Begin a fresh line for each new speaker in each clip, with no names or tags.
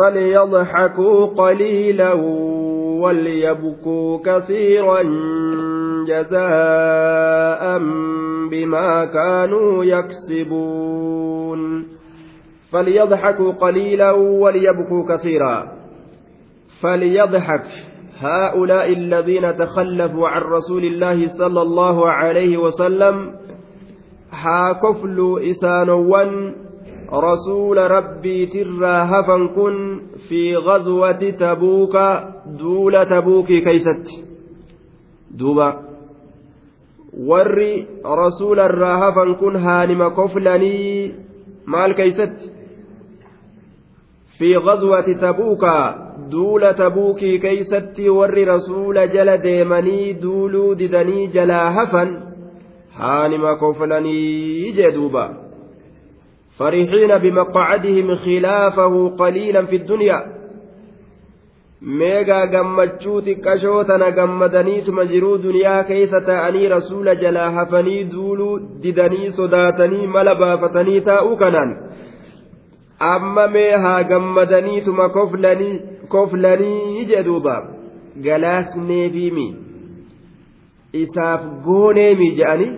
فليضحكوا قليلا وليبكوا كثيرا جزاء بما كانوا يكسبون. فليضحكوا قليلا وليبكوا كثيرا. فليضحك هؤلاء الذين تخلفوا عن رسول الله صلى الله عليه وسلم. haa kofluu isaanowwan rasuula rabbiitirraa hafan kun fi ghazwati tabuuka duula tabuukii keeysatti duuba warri rasuularraa hafan kun haanima koflanii maal keeysatti fi ghazwati tabuuka duula tabuukii keeysatti warri rasuula jala deemanii duuluu didanii jalaa hafan haanima koflanii jee duuba فرحين بمقعدهم خلافه قليلا في الدنيا meegaa gammachuu xiqqashoo tana gammadaniituma jiruu duniyaa keeysa ta'anii rasuula jalaa hafanii duuluu didanii sodaatanii mala baafatanii taa'uu kanaan amma mee haa gammadaniituma koflanii jedhuuba galaasneefiimi isaaf gooneemi je'anii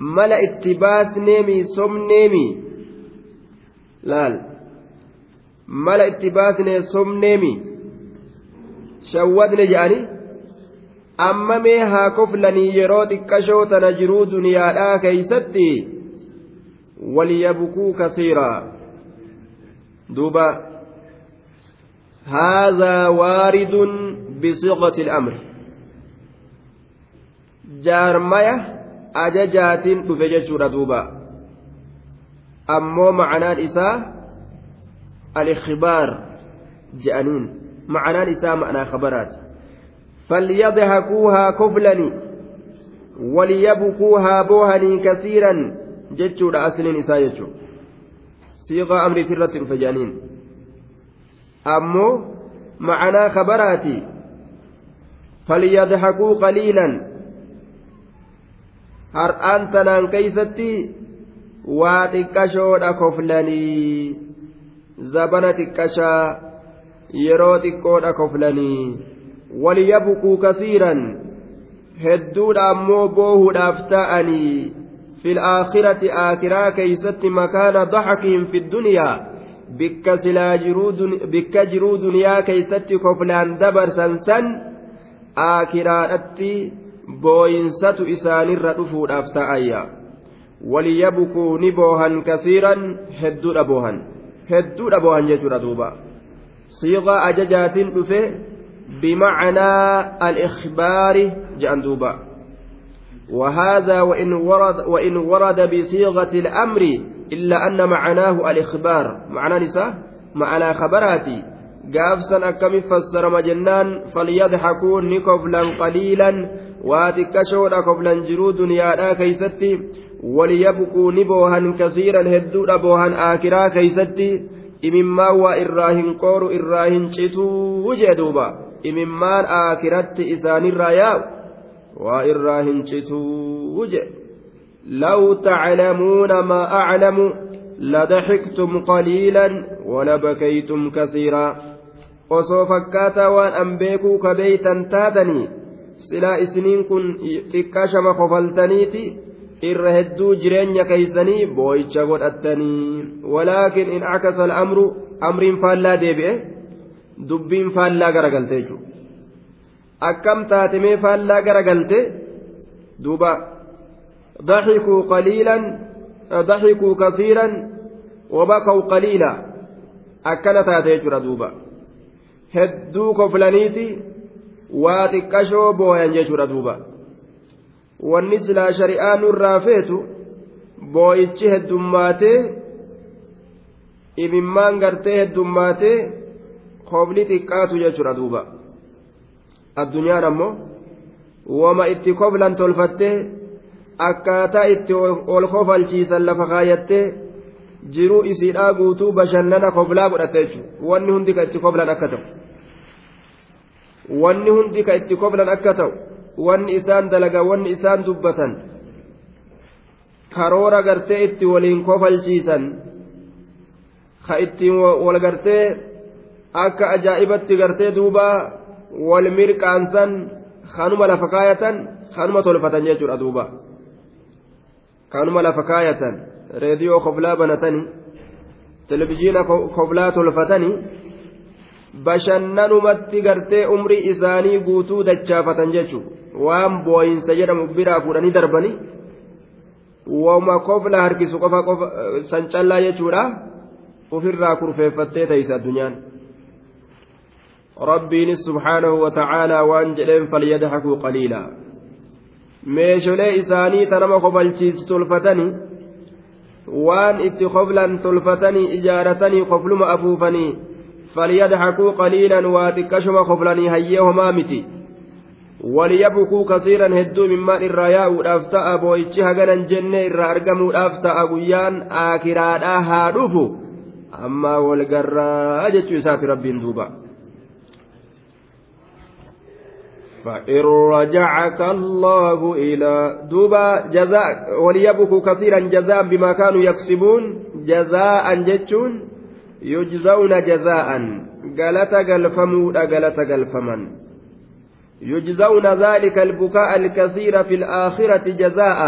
mala itti baasneemi somneemi laal mala itti baasnee somneemi shawwadne je'anii amma mee haa koflanii yeroo xiqqashoo tana jiruu duniyaadhaa keeysatti waliyabkuu kasiiraa duuba هذا وارد بصيغة الأمر jaarmaya ajajaatiin dhufe jechuudha duuba ammoo macanaan isaa alikhbaar je'aniin macanaan isaa ma'anaa khabaraati falyadhakuuhaa koflanii waliyabkuuhaa boohanii kasiiran jechuudha asliin isaa jechuudha siiqaa amriitii irratti dhufe je'aniin ammoo macanaa khabaraati falyadhakuu qaliilan har'aan tanaan keeysatti waa xiqqashoodha koflanii zabana xiqqashaa yeroo xiqqoodha koflanii waliyabkuu kasiiran hedduudha ammoo boohuudhaaf ta'anii آكرا كيست مكان ضحكهم في الدنيا بك سلا جرود بك جرو دنيا كيست كفلان دبر سنسن آكرا أتي booyinsatu isaanirra dhufuudhaaf ta'ayya waliyabukuu ni boohan kasiiran hedduudha boohan hedduudha boohan jechuudha duuba siiqaa ajajaatiin dhufe al-ikhbaari jedhan duuba وهذا وإن ورد وإن ورد بصيغة الأمر إلا أن معناه الإخبار معنى نساء معنى خبراتي قافسا أكم فسر مجنان فليضحكوا نكفلا قليلا boohan kasiiran hedduudha boohan aakiraa keeysatti imimmaan waa irraa hin qooru irraa hin cituu jee duuba imimmaan aakiratti isaanirraa yaa'u waa irraa hin cituu je لو تعلمون ما أعلم لضحكتم قليلا ولبكيتم كثيرا waan an beekuu ka beeytan taatanii silaa isiniin kun xiqqashama kofaltaniiti irra hedduu jireenya keeysanii boo'icha godhattanii walaakin in akasa al'amru amriin faallaa deebi'e dubbiin faallaa garagalte jechuudha akkam taatemee faallaa garagalte duuba ضحكوا قليلا ضحكوا كثيرا وبكوا قليلا أكنت هذه دوبا هدوا كفلانيتي waa xiqqashoo booyan jechuudha duuba. Wanni silaa shari'aa nurraa feetu booyichi heddummaatee imimmaan gartee heddummaatee kobli xiqqaatu jechuudha duuba. Addunyaan ammoo wama itti koblan tolfattee akkaataa itti ol kofalchiisan lafa kaayattee jiruu isiidhaa guutuu bashannana koblaa godhatte jechuudha. Wanni hundi kan itti koblan akka ta'u. Wanni hundi ka itti koblan akka ta'u wanni isaan dalaga wanni isaan dubbatan karoora gartee itti waliin kofalchiisan ka ittiin wal gartee akka ajaa'ibatti gartee duuba wal mirqaansan kanuma lafa kaayatan kanuma tolfatan jechuudha duuba kanuma lafa kaayatan reediyoo koblaa banatanii televizhiina koblaa tolfatanii bashannanumatti gartee umrii isaanii guutuu dachaafatan jechuudha. Waan booyinsa jedhamu biraa fuudhanii darbanii wama kofla harkisu qofa qofa sancallaa jechuudha. Ofirraa kurfeeffattee teeysa addunyaan. rabbiinis subhaanahu wa ta'aalaa waan jedheen falyadhakuu qaliilaa meesholee isaanii tanama kofalchiisu tolfatanii waan itti koflan tolfatanii ijaaratanii kofluma afuufanii hayyee homaa miti waliyabkuu kasiiran hedduu mimmaan irraa yaa'uudhaaf ta'a boo'ichi haganan jenne irraa argamuudhaaf ta'a guyyaan aakiraadhaa haa dhufu ammaa walgarraa jechuu isaati rabbiin duuba فإن رجعك الله إلى دوبا جزاء وليبكوا كثيرا جزاء بما كانوا يكسبون جزاء جتشون يجزون جزاء. قالت قلفمود قالت قلفمن يجزون ذلك البكاء الكثير في الآخرة جزاء.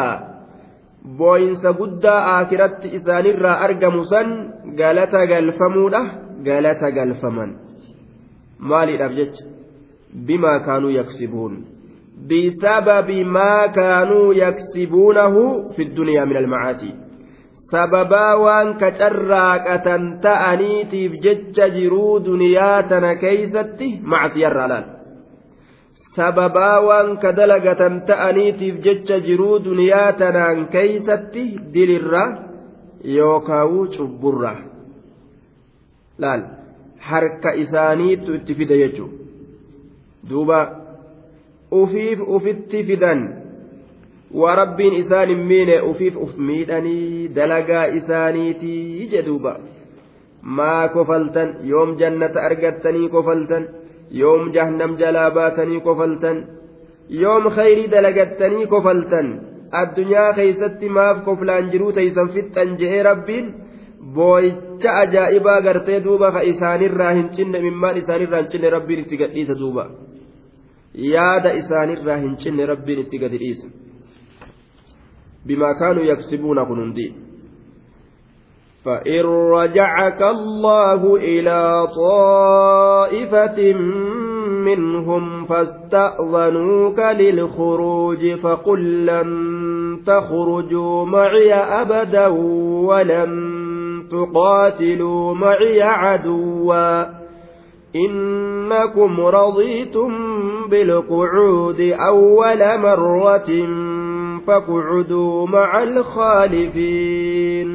booyinsa guddaa aakiratti isaanirraa argamu san galata galfamuudha galata galfaman maaliidhaaf jecha بما كانوا يكسبون. بسبب ما كانوا يكسبونه في الدنيا من المعاصي. Sababaa waan kacarraaqatan ta'aniitiif jecha jiruu duniyaa tana keeysatti macsiyarraa laal. Sababaa waan ka dalagatan ta'aniitiif jecha jiruu duniyaa tanaan keeysatti dilirra yookaawuu cubburra laal. Harka isaaniittu itti fida jechuudha duuba. Ufiif ufitti fidan waa rabbiin isaan hin miine ufiif uf miidhanii dalagaa isaaniitii jedhuuba maa kofaltan yoom jannata argattanii kofaltan yoom jahannam jalaa baatanii kofaltan yoom khayrii dalagattanii kofaltan addunyaa keeysatti maaf koflaan jiruu teeysan fixxan je'ee rabbiin boo'icha ajaa'ibaa gartee duuba ka isaanirraa hin cinne mimmaan isaanirraa hin cinne rabbiin itti gadhiisa duuba yaada isaanirraa hin cinne rabbiin itti gadi kaanuu yaksibuuna kun hundi فإن رجعك الله إلى طائفة منهم فاستأذنوك للخروج فقل لن تخرجوا معي أبدا ولن تقاتلوا معي عدوا. إنكم رضيتم بالقعود أول مرة فاقعدوا مع الخالفين.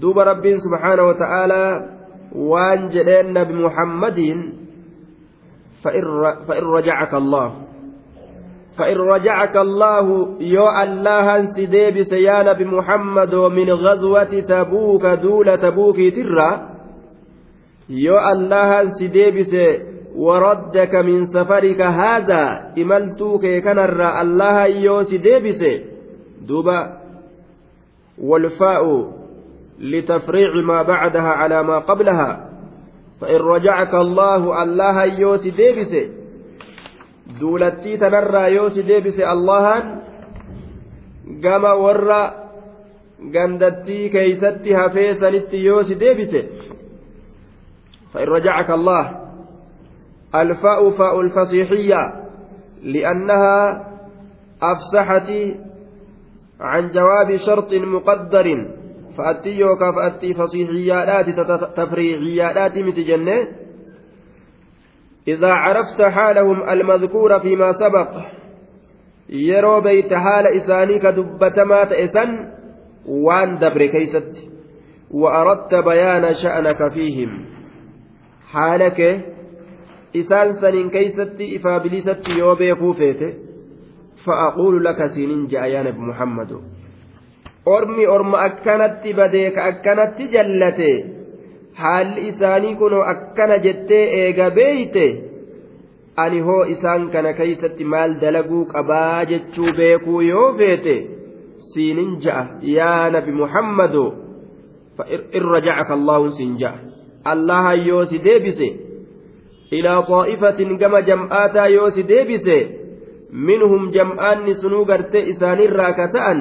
دوب رب سبحانه وتعالى وان جلين بمحمد فإن رجعك الله. فإن رجعك الله يو الله سديب سيان بمحمد من غزوة تبوك دول تبوك ترى. يو الله سديب سيان وردك من سفرك هذا إملتوك كنر الله يوسي ديبس. دوبا. والفاء لتفريع ما بعدها على ما قبلها. فإن رجعك الله الله يوسي ديبس. دولتي تنرى يوسي ديبس الله gama warra gandattii keeysatti hafee sanitti yoosi deebise فإن رجعك الله. الفاء فاء الفصيحية لأنها أفسحت عن جواب شرط مقدر فأتي يوكا فأتي فصيحيات تفريعيات متجنة إذا عرفت حالهم المذكور فيما سبق يرو بيت حال إسانيك دبتما تئسن وان دبر كيست وأردت بيان شأنك فيهم. حالك isaan saniin keeysatti ifaa bilisatti yoo beekuu feete fa'aquulu laka siinin ja'a yaa nabi muhammadu ormi orma akkanatti badee ka akkanatti jallate haalli isaanii kunoo akkana jettee eega beeyte ani hoo isaan kana keeysatti maal dalaguu qabaa jechuu beekuu yoo feete siinin ja'a yaa nabi muhammadu fa'in rajacaka allaahuun siin ja'a allaha yoo si deebise. كما جمعاتا يوسي ديبسي منهم جمعان سنو غرتي إسان الراكتان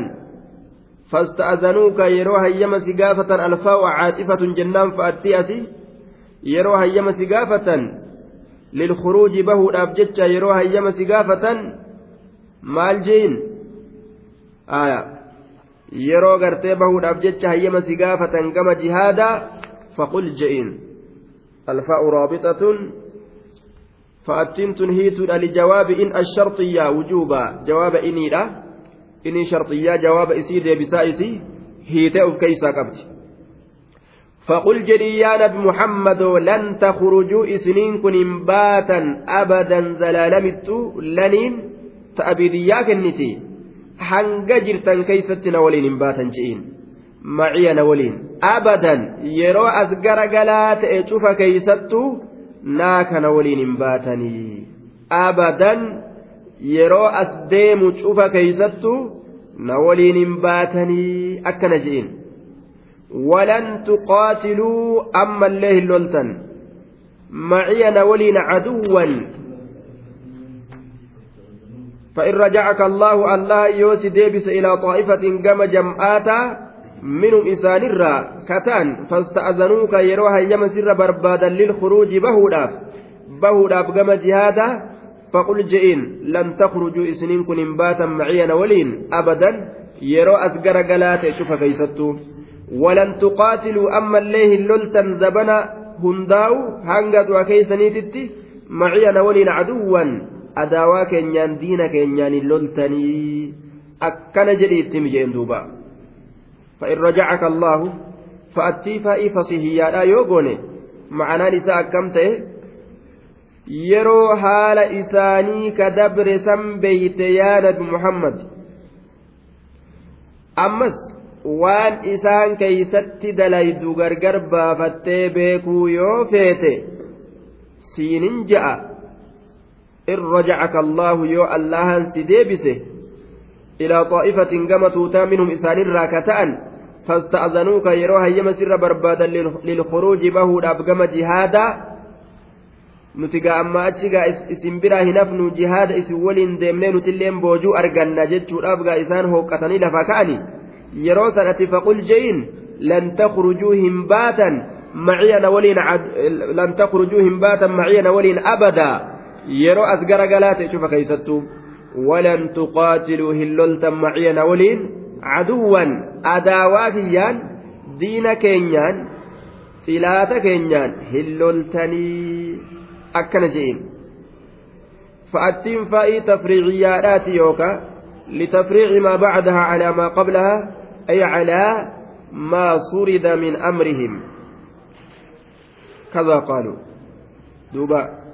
فاستأذنوك يرو هيما سقافة ألفاء عاطفة جنان فأتي أسي يرو هيما سقافة للخروج به الأبجتش يرو هيما سقافة maal jeen aya yeroo gartee bahuudhaaf jecha hayyama si gaafatan gama jihaadaa faqul je'in alfaa'u raabixatun lijawaabi in asharxiyyaa wujuuba jawaaba iniidha inii sharxiyyaa jawaaba isii deebisaa isii hiitee uf keeysaa qabdi فقل جري يا محمد لن تخرجوا إسنين كن باتا أبدا زلالمت لنين ta'abidiyyaa kenniti hanga jirtan keeysatti na waliin hin baatan je'iin maciya na waliin abadan yeroo naa kana waliin hin baatanii abadan yeroo as deemu cufa keeysattu na waliin hin baatanii akkana je'iin ولن تقاتلوا أما الله اللولتن معي أنا ولين عدوا فإن رجعك الله الله يوس ديبس إلى طائفة منهم إنسان الرا كتان فاستأذنوك يروها يما سر بربادا للخروج بهوداف. بهوداف كما جهادا فقل جئين لن تخرجوا إسنين كن باتا معي ولين. أبدا يرو أسقر قلات شوف كيستو ولن تقاتلوا أما الليه اللولتا زبنا هنداو هنقد وكيسنيتتي معي ولين عدوا. diina keenyaan hin loltanii akkana jedhi itti mijeen duuba فإن رجعك الله فأتي فصيحيادha yoo goone ma'anaan isaa akkam ta'e yeroo haala isaanii ka dabre san beeyte yaa nabi muhammad ammas waan isaan keeysatti dalaydu gargar baafattee beekuu yoo feete siinin ja'a إن رجعك الله يو الله سديبسه إلى طائفة توتا منهم إسان راكتان فاستأذنوك يروها يمسر بربادا للخروج به أبقم جهادا gaa isin biraa hin hafnu jihaada isin waliin deemnee nutilleen boojuu arganna jechuudhaaf gaa isaan hooqqatanii lafa ka'ani yeroo sanatti faqul je'in lan takrujuu hin baatan maciyana waliin lan takrujuu hin baatan maciyana waliin abadaa yeroo as garagalaa ta'e cufa keeysattuu walan tuqaatiluu diina keenyaan xilaata keenyaan hin loltanii akkana je'in فأتين فائي تفريعيات يوكا لتفريع ما بعدها على ما قبلها أي على ما صرد من أمرهم كذا قالوا دوبا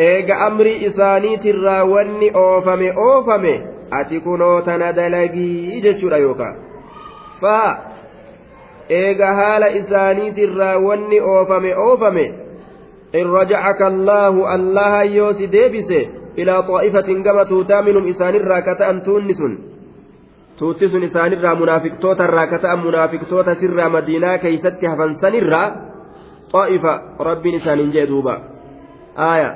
eega amrii isaaniitirraa wanni oofame oofame ati kunoo tana dalagii jechuudha yookaan. Faa eega haala isaaniitirraa wanni oofame oofame in rajacaka allaahu allaha yoo si deebise ilaa xaa'ifatin gama tuutaa minum isaanirraa ka ta'an tuunni sun tuutti sun isaanirraa munaafiqtootarraa ka ta'an munaafiqtoota sirraa madiinaa keeysatti hafansanirraa xaa'ifa rabbiin isaaniin jee duuba. Aaya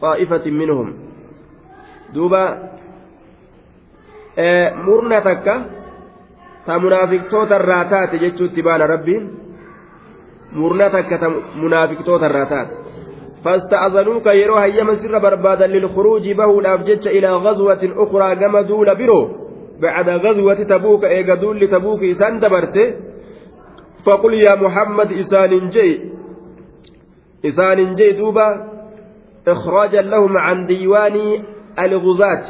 xaa'ifatin minhum. Duuba murna takka ta munaafiqtoota irraa taate jechuutti baana rabbiin. Murna takka ta munaafiqtoota irraa taate. فاستأذنوك يرو هيما سر بربادا للخروج به الأفجج إلى غزوة أخرى كما دول برو بعد غزوة تبوك إيقا دول تبوك إسان دبرت فقل يا محمد إسان جي إسان جي دوبا إخراجا لهم عن ديوان الغزاة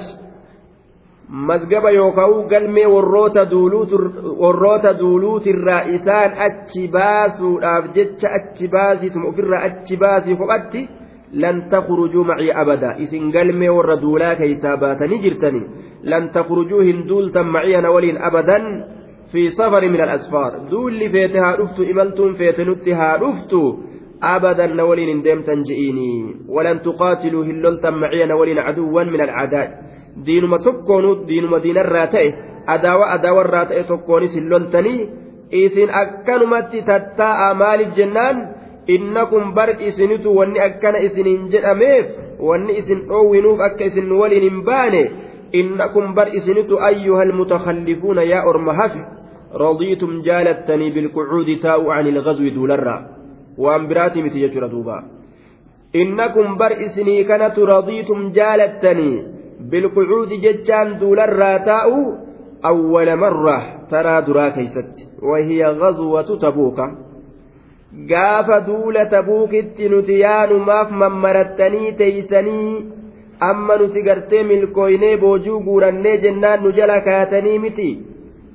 mazgaba yookaan galmee warroota duuluuti irraa isaan achi baasuudhaaf jecha achi baasiituma ofirraa achi baasii kophatti lan takurujuu macii abada isin galmee warra duulaa keeysaa baatanii jirtanii lan takurujuu hin duultan maciyana waliin abadan fi safari min alasfaar duulli feete haa dhuftu imaltuun feete nutti haa dhuftu أبدا نولين ديمتن جئيني ولن تقاتلوا هلولتا معي نولين عدوا من العداء دينما تكونوا دينما دين الراتئ أداوة أداوة الراتئ تكوني سلولتني isin akkanumatti tattaa'a maaliif jennaan innakum bar isinitu wanni akkana isiniin jedhameef wanni isin dhoowwinuuf akka isin waliin hin baane innakum bar isinitu ayyuha almutakhallifuuna yaa orma hafe radiitum jaalattanii bilqucuudi taa'u an ilgazwi duularraa waan biraati miti jechuudha duuba innakum bar isinii kanatu radiitum jaalattanii bilqucuudi jechaan duularraa taa'u awwala marra taraa duraa keeysatti wahiya gazwatu tabuuka gaafa duula tabuukitti nuti yaanumaaf mammarattanii teeysanii amma nuti gartee milkooynee boojuu guurannee jennaan nu jala kaatanii miti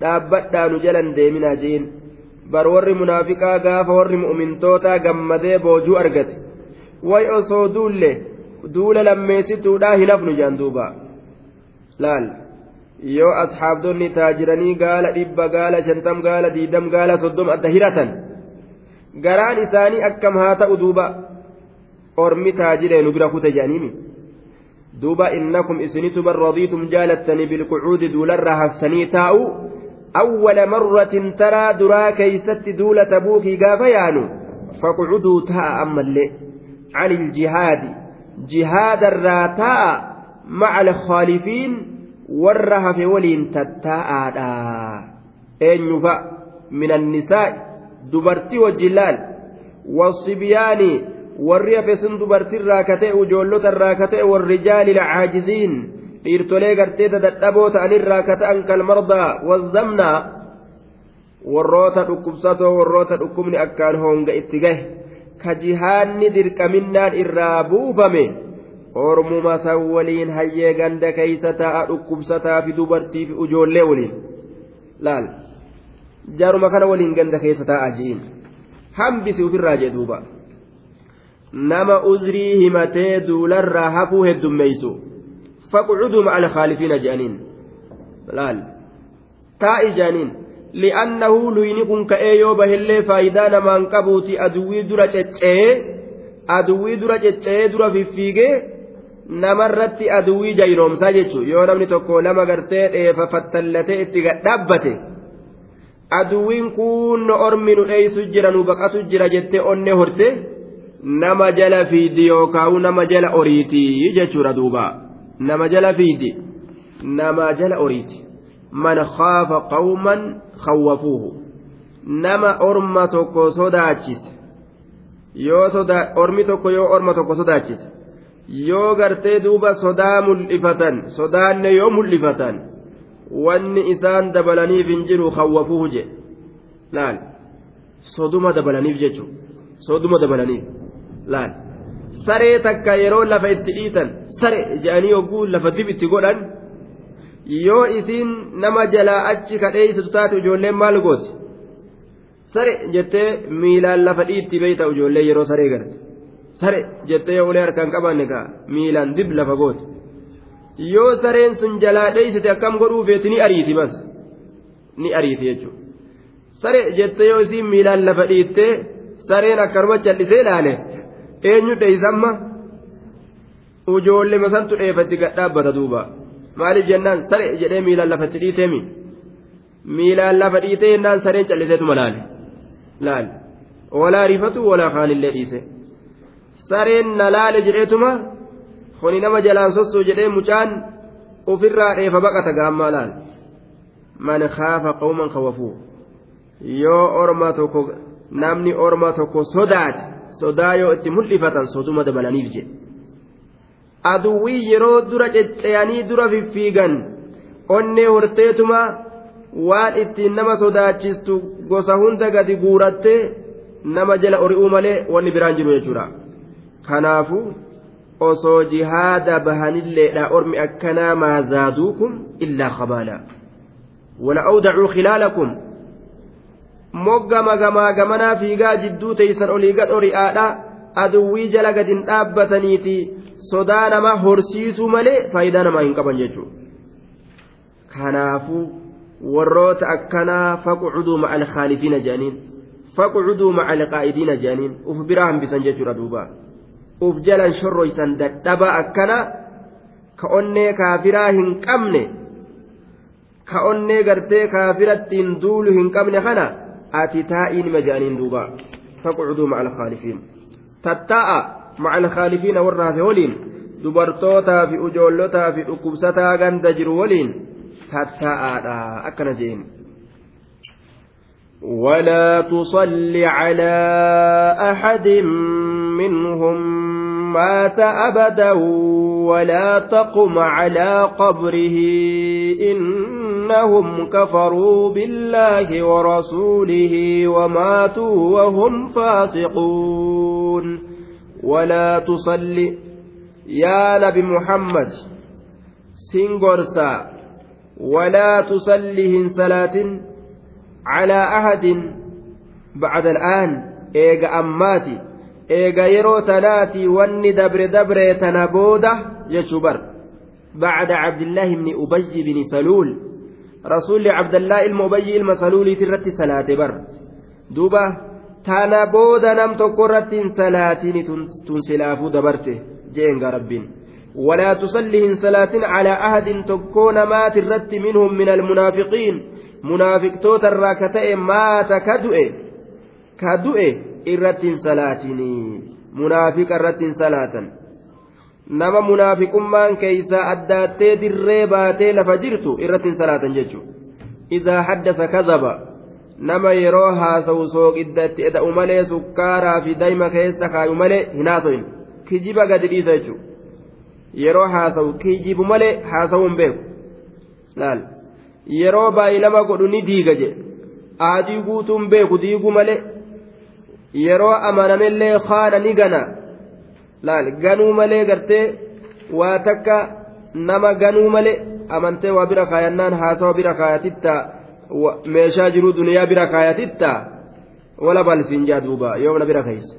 dhaabbadhaa nu jalan deeminaa jeen bar warri munaafiqaa gaafa warri mu'mintootaa gammadee boojuu argate way osoo duulle duula lammeessituudhaa hin hafnu jaan duuba laal yoo asxaabdonni taajiranii gaala dhibba gaala shantam gaala diidam gaala soddom adda hiratan garaan isaanii akkam haa ta'u duuba ormi taajiree nu bira kute jedhaniimi duuba innakum isinitu bar radiitum jaalattanii bilqucuudi duularraa hafsanii taa'u awwala marratin taraa duraa keeysatti duula tabuukii gaafa yaanu faqcuduu taa'a ammallee عن جهاد الراتاء مع الخالفين annisaa dubartii wajjin laal wasibiyaani warri hafe sun dubartiirraa ka ta'e ijoollota irraa ka ta'e warrijaali lacaajiziin dhiirtolee gartee dadhaboo ta'anirraa ka ta'an kalmardaa wazzamnaa warroota dhukkubsatoo warroota dhukkubni akkaan honga itti gahe ka jihaanni dirqaminnaan irraa buufame ormuma san waliin hayyee ganda keeysa taa'a dhukkubsataa fi dubartii fi ijoollee waliin. Laal jaaruma kana waliin ganda keessa taa'a ji'in hambisi ofirraa jee duuba. Nama uzrii himatee duularraa hafuu heddummeeysu. Faqcuduu ma'a alkhaalifiina je'aniin. Laal taa'i je'aniin li'annahu luyni kun ka'ee yoo bahillee faayidaa namaan qabuuti aduwwii dura ceccee aduwwii dura ceccee dura fiffiigee namarratti aduwwii jayroomsaa jechuun yoo namni tokko lama gartee dheefa fattallatee itti gadhaabbate aduwwiin kun ormi nu dheeysu jira nu baqatu jira jettee onne horte nama jala fiidi yookaan nama jala oriiti jechuudha duuba nama jala nama jala oriiti man khaafa qawman khawwafuuhu nama orma tokko sodaachise yoo ormi tokko yoo orma tokko sodaachise. yoo gartee duuba sodaa mul'ifatan sodaanne yoo mul'ifatan wanni isaan dabalaniif hin jiru hawwafuuhu je laal soduma dabalaniif jechuun soduma dabalaniif laal saree takka yeroo lafa itti dhiitan sare jedhanii yogguu lafa dib itti godhan yoo isiin nama jalaa achi kadheeysitu taate ijoolleen maal gooti? Sare jettee miilaan lafa dhiitti beeyta ijoollee yeroo saree garte. sare jettee yoo ulee harkaan qabanne kaa miilaan dib lafa goote yoo sareen sun jalaa dheeysite akkam godhuu feeti ni ariiti bas. Ni ariiti jechuudha sare jettee yoo isiin miilaan lafa dhiittee sareen akkanuma callisee ilaale eenyu dheeysamma ujoolle masantu dheefatti gadhaabbata duuba maaliif jennaan sare jedhee miilaan lafatti dhiiteemi miilaan lafa dhiitee jennaan sareen calliseetuma laale laale walaa rifatu walaa kaanillee dhiise. sareen na laale jedheetuma kuni nama jalaan sossoo jedhee mucaan ofirraa dheefa baqata gaammaa laal man khaafa qawman khawafuu yoo orma tokko namni orma tokko sodaate sodaa yoo itti mul'ifatan soduma dabalaniif jedhe aduwwii yeroo dura cecceyanii dura fiffiigan. Onnee horteetuma waan ittiin nama sodaachistu gosa hunda gadi guurattee nama jala ori'uu malee wanni biraan jiru jechuudha. kanaafu osoo jihaada bahanilleedha ormi akkanaa maa zaaduukum illaa kabaala wala awdacuu khilaalakum. Moggama gamaa gamanaa fiigaa jidduu teeysan olii gad ori'aadha aduwwii jala gadin dhaabbataniiti sodaa nama horsiisuu malee faayidaa namaa hin qaban jechuudha. Kanaafuu warroota akkanaa faqcuduu ma'a alkhaalifiina jedhaniin faqcuduu ma'a alqaa'idiina jedhaniin uf biraa hambisan jechuudha duubaa uf jalan shorroysan dadhaba akkana ka onnee kaafiraa hin qabne ka onnee gartee kaafirattiin duulu hin qabne kana ati taa'ii nima je'aniin duuba. Faqcuduu ma'a alkhaalifiin. Tattaa'a warra hafe waliin dubartootaa fi ujoollotaa fi dhukkubsataa ganda jiru waliin tattaa'aadha akkana jeen
ولا تصل على أحد منهم مات أبدا ولا تقم على قبره إنهم كفروا بالله ورسوله وماتوا وهم فاسقون ولا تصل يا نبي محمد سنغرسا ولا تصلهم صلاة على أحد. بعد الآن إيغا أماتي إيغا يرو تناتي واني دبر دبر تنبودة يشبر بعد عبد الله بن أبي بن سلول رسول عبد الله المبي المسلول في الرت صلاة بر. دوبا تنبودة نم تقرت صلاتين تنسلافو دبرته جينغا ربين ولا تصلهم صلاة على أحد تكون مات الرت منهم من المنافقين منافق توتر كتئ مات كدؤ كدؤ الرت صلاتني منافق الرت صلاة nama munaafiqummaan keeysaa addaattee dirree baatee lafa jirtu irratti salaatan jechuudha idaa haddasa kazaba nama yeroo haasawu sooqidda itti eda'u malee sukkaaraa fi daa'ima keessa kaayu malee hin haasoyin kijiba gadi dhiisa jechuudha yeroo haasawu kijibu malee haasawuun beeku laal yeroo baay'ilama godhu ni diiga jedhe aadii guutuun beeku diigu malee yeroo amanamellee haana ni gana laal ganuu malee gartee waa takka nama ganuu malee amantee waa bira kaayannaan haasawa bira kaayatitta meeshaa jiruu duniyaa bira kaayatitta wala balsiin jaa duuba yoomna bira keessa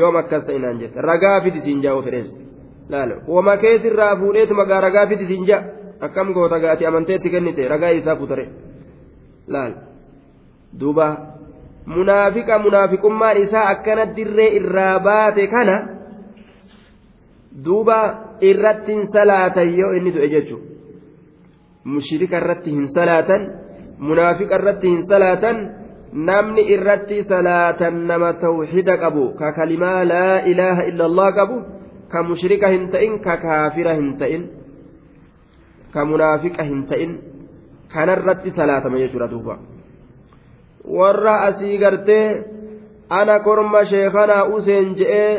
yoom akkas ta'inaan jette ragaa fidi siin jaa ofedhees laal wama keessirraa fuudheetuma gaa ragaa fidi siin jaa. Akkam goota gaati amanteetti kennite ragaa isaa futare laal duuba. Munaafiqa munaafiqummaan isaa akkana dirree irraa baate kana duuba irratti hin salaatan yoo inni du'e jechuudha. Mushrika irratti hin salaatan munaafiqa irratti hin salaatan namni irratti salaatan nama tawxida qabu ka kalimaa laa ilaaha illallah qabu ka mushrika hin ta'in ka kaafira hin ta'in ka munaafiqa hin ta'in kanarratti salaatama jechuudha duuba. Warra asii gartee ana korma sheekanaa useen je'ee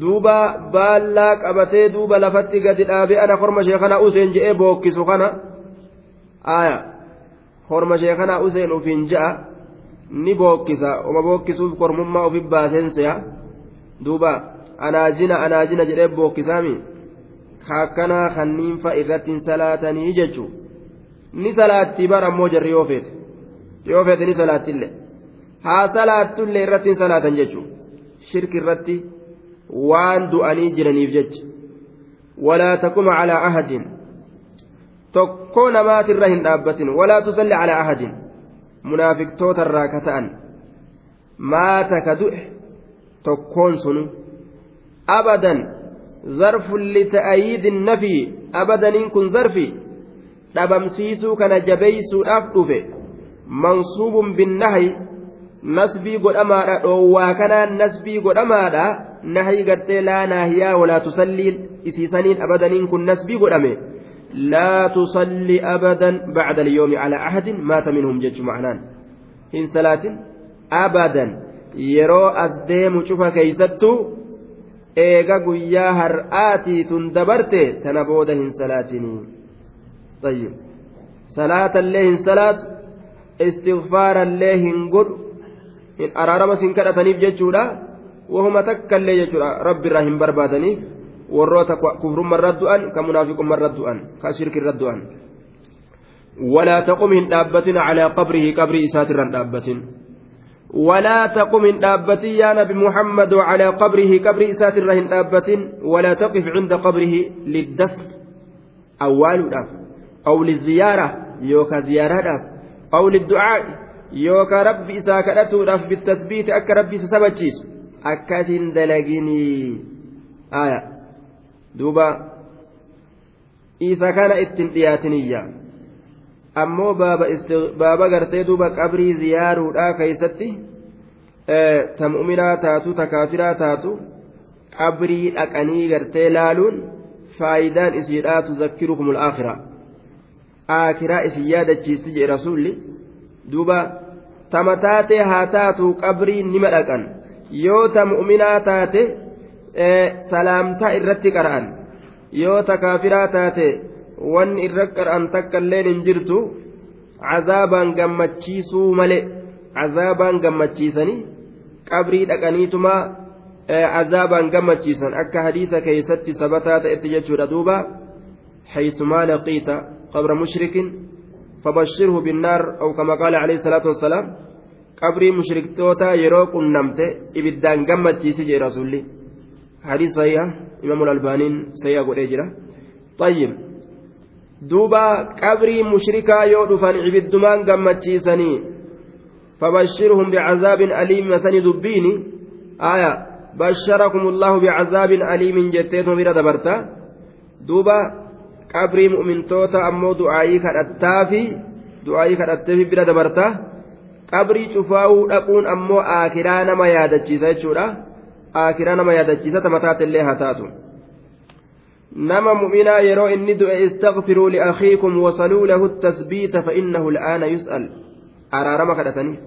duuba baallaa qabatee duuba lafatti gadi dhaabee ana korma sheekanaa useen je'ee bookkisu kana aya korma sheekanaa useen ufiin ja'a ni bookkisa oma bookkisuuf kormummaa ofi baaseenseya duuba anaajina anaajina jedhee bookkisaami kaakkanaa kanniinfa irratti hin salaatanii jechuu ni salaatti bara ammoo jarri yoo feete yoo feete ni salaattillee haa salaattullee irratti hin salaatan jechuu shirki irratti waan du'anii jiraniif jecha walaa taquma calaa ahadin tokkoo namaatirra hin dhaabbatin walaa tusalli calaa ahadin munaafiqtoota irraa ka ta'an maata ka du'e tokkoon sunu abadan zarfun lita'ayiidi nafi abadaniin kun zarfi dhabamsiisuu kana jabeeysuudhaaf dhufe mansuubun binnahay nasbii godhamaadha dhoowwaa kanaan nasbii godhamaadha nahay gartee laa naahiyaa walaa tusallii isiisaniin abadaniin kun nasbii godhame لا تصلي أبدا بعد اليوم على أحد مات منهم جج معنان. إن صلاة أبدا. يرو أديم شوف كيستو. إيغا قويا هرآتي تندبرت تنبودا إن صلاتني. طيب. صلاة الله إن صلاة استغفار الله إن قد إن أرارم سنكرة تنيب ججولا وهم تكالي ججولا رب الرحيم بربادني warroota kufrumma irra du'an ka munaafiqumma irra du'an ka shirki irra du'an ولا تقم من دابة على قبره قبر إسات دابة ولا تقم من دابة يا نبي محمد على قبره قبر إسات دابة ولا تقف عند قبره للدفن أول دف أو للزيارة يوكا زيارة دف أو للدعاء يوكا ربي إساكدته دف بالتثبيت أك ربي سسبتشيس أكاسين دلقيني آية duuba isa kana ittiin dhiyaatiniyya ammoo baaba gartee duuba qabrii ziyaaruudhaa keeysatti ta mu'minaa taatu ta kaafiraa taatu qabrii dhaqanii gartee laaluun faayidaan isiidhaa tuzakkirukum alaakhira aakiraa isin yaadachiisti jedhe rasuulli. Duuba tama taate haa taatu qabrii nima dhaqan yoo ta mu'minaa taate salaamtaa irratti qara'an yoo ta kaafiraa taate wanni irra qara'an takka illeen hin jirtu cazaabaan gammachiisuu malee cazaabaan gammachiisanii qabrii dhaqaniituma cazaabaan gammachiisan akka hadiisa keeysatti sabataa ta'etti jechuudha duuba حيثما لقيت قبر مشرك فبشره بالنار أو كما قال عليه الصلاة والسلام قبر مشرك توتا يروق النمت إبدان قمت سجي حديث صحيح إمام الألبانين سيقول إجرا طيب دوبا قبر مشركا يودفن عبدمان قمت سني فبشرهم بعذاب أليم مسني دبيني آية بشركم الله بعذاب أليم جتيتهم بلا دبرتا دوبا mu'mintoota ammoo du'aayii kadhattaa fi du'aayii kadhattee fi bira dabarta. Qabrii cufaa'uu dhaquun ammoo aakiraa nama yaadachiisa jechuudha. Aakiraa nama yaadachiisa tamataatillee haa taatu nama mu'minaa yeroo inni du'e istaqfiruu liakhiikum wasaluu lahu tasbiita fa'innahu al'aana yus'al araarama kadhatanii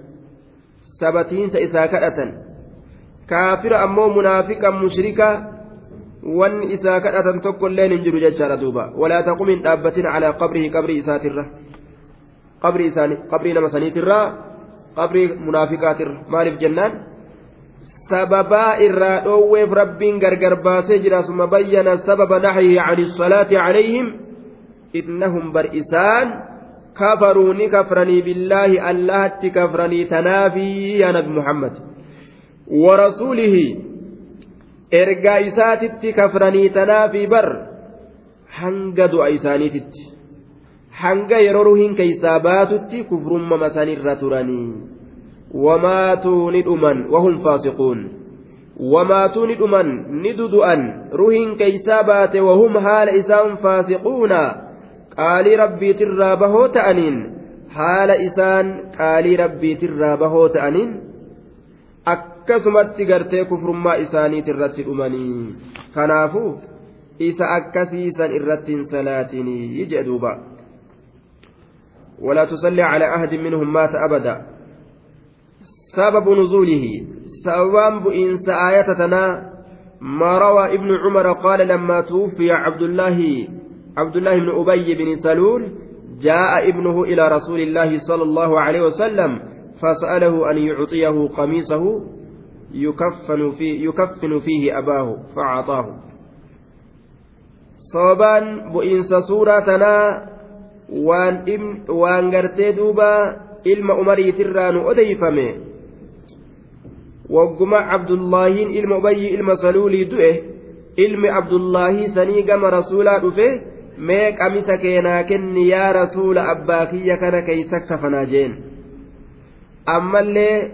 sabatiinsa isaa kadhatan kaafira ammoo munaafiqa mushrika wanni isaa kadhatan tokko illeen hin jiru jechaadha duuba walaa taqum hin dhaabbatin calaa qabrihi qabrii isaatirra qabrii isaanii qabrii nama saniitirra qabrii munaafiqaatirra maaliif jennaan sababaa irraa dhoowweef rabbiin gargar baasee jira summa bayyana sababa naxyihi can isalaati calayhim innahum bar isaan kafaruu ni kafranii billaahi allahatti kafranii tanaafii yaa nabi muhammad. Warasuulihi ergaa isaatitti kafranii tanaafi bar hanga du'a isaaniititti. Hanga yeroo ruhiin keeysaa baatutti kufrummama sanirra turanii faasiquun wamaatuu ni dhuman ni dudu'an ruhiin keeysaa baate wahum haala isaan faasiquuna qaalii rabbiitirraa bahoo ta'aniin haala isaan qaalii rabbiitirraa bahoo ta'aniin akkasumatti gartee kufrummaa isaaniit irratti dhumanii kanaafuu isa akkasiisan irratti hin salaatinii jee duuba ولا تصلي على أحد منهم مات أبدا سبب نزوله. سبب إنس آياتنا. ما روى ابن عمر قال لما توفي عبد الله عبد الله بن أبي بن سلول جاء ابنه إلى رسول الله صلى الله عليه وسلم فسأله أن يعطيه قميصه يكفن فيه, يكفن فيه أباه فأعطاه. بئنس سورتنا وان إم وان غرتي دوبا إلما أمري تران wagguma cabdullaahiin ilma ubayyi ilma saluulii du'e ilmi abdullaahii sanii gama rasuulaa dhufe mee qamisa keenaa kenni yaa rasuula abbaa kiyya kana keeysa kafanaa jeen. Ammallee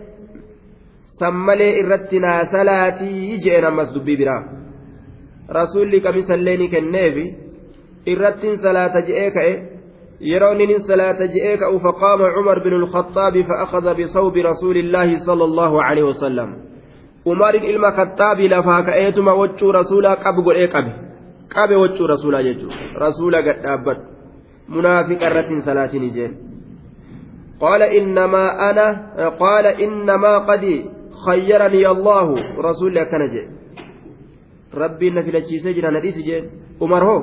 sammalee irratti naa salaatii jeen ammas dubbii biraa. Rasuulli qamisallee ni kenneefi irrattiin salaata je'ee ka'e inni salaata je'ee ka'u faqaama cumar bin alkhaxaabi fa'akhadha bisawbi rasuulillaahi sala allahu alaihi wasallam umarin ilma khaxaabii lafaa ka'eetuma waccuu rasuulaa qabu godhee qabe qabe waccuu rasuulaa jechuudha rasuula gad dhaabbadhu munaafiqa irratti hin salaatin jeen قال إنما أنا قال إنما قد خيرني الله رسول كنجي ربي نفل سجن نديس جين عمر هو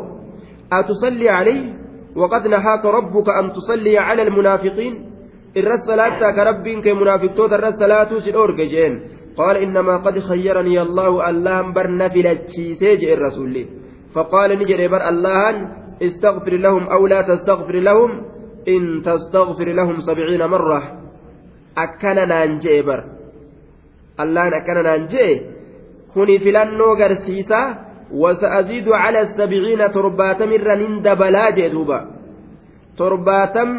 أتصلي عليه وقد نهاك ربك أن تصلي على المنافقين. الرسالات كربين كمنافق توت الرسالات سيدورك جين. قال إنما قد خيرني الله اللهم بر نفل سجن الرسول. فقال نجري بر الله استغفر لهم أو لا تستغفر لهم إن تستغفر لهم سبعين مرة. أكنا نانجي الله أكنا نانجي. كوني فلانو غرسيسا وسأزيد على السبعين ترباتم الرنين دبلا جدوبا ترباتم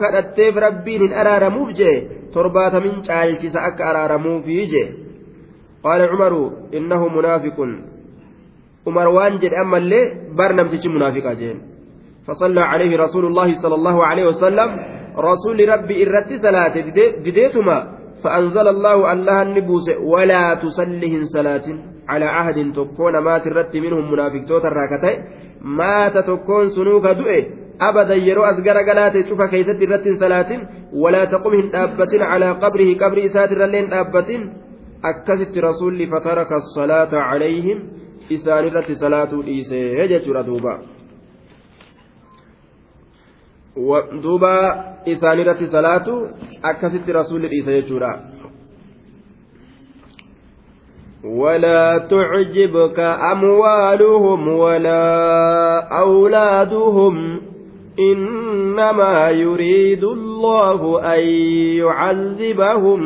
kadhatteef rabbiin hin araaramuuf jee torbaatamin caalchisa akka araaramuufi jee qaala cumaru innahu munaafiqun umar waan jedhe ammallee bar namtichi munaafiqa jeen فصلى عليه رسول الله صلى الله عليه وسلم رسول ربي إرت صلاة ديديتما فأنزل الله الله النبوس ولا تصلهم صلاة على عهد تكون ما ترت منهم منافق توتا راكتي مات تكون سنوك دؤي. أبدا يرو أزقر قلاتي شوف كيست رت صلاة. ولا تقم دابة على قبره قبر إسات رلين دابة أكست رسول فترك الصلاة عليهم. إسان رت صلاة إيسي هجت ردوبا. Duuba isaan irratti salaatu akkasitti rasuulli dhiisa jechuudha. ولا تعجبك أموالهم ولا أولادهم إنما يريد الله أن يعذبهم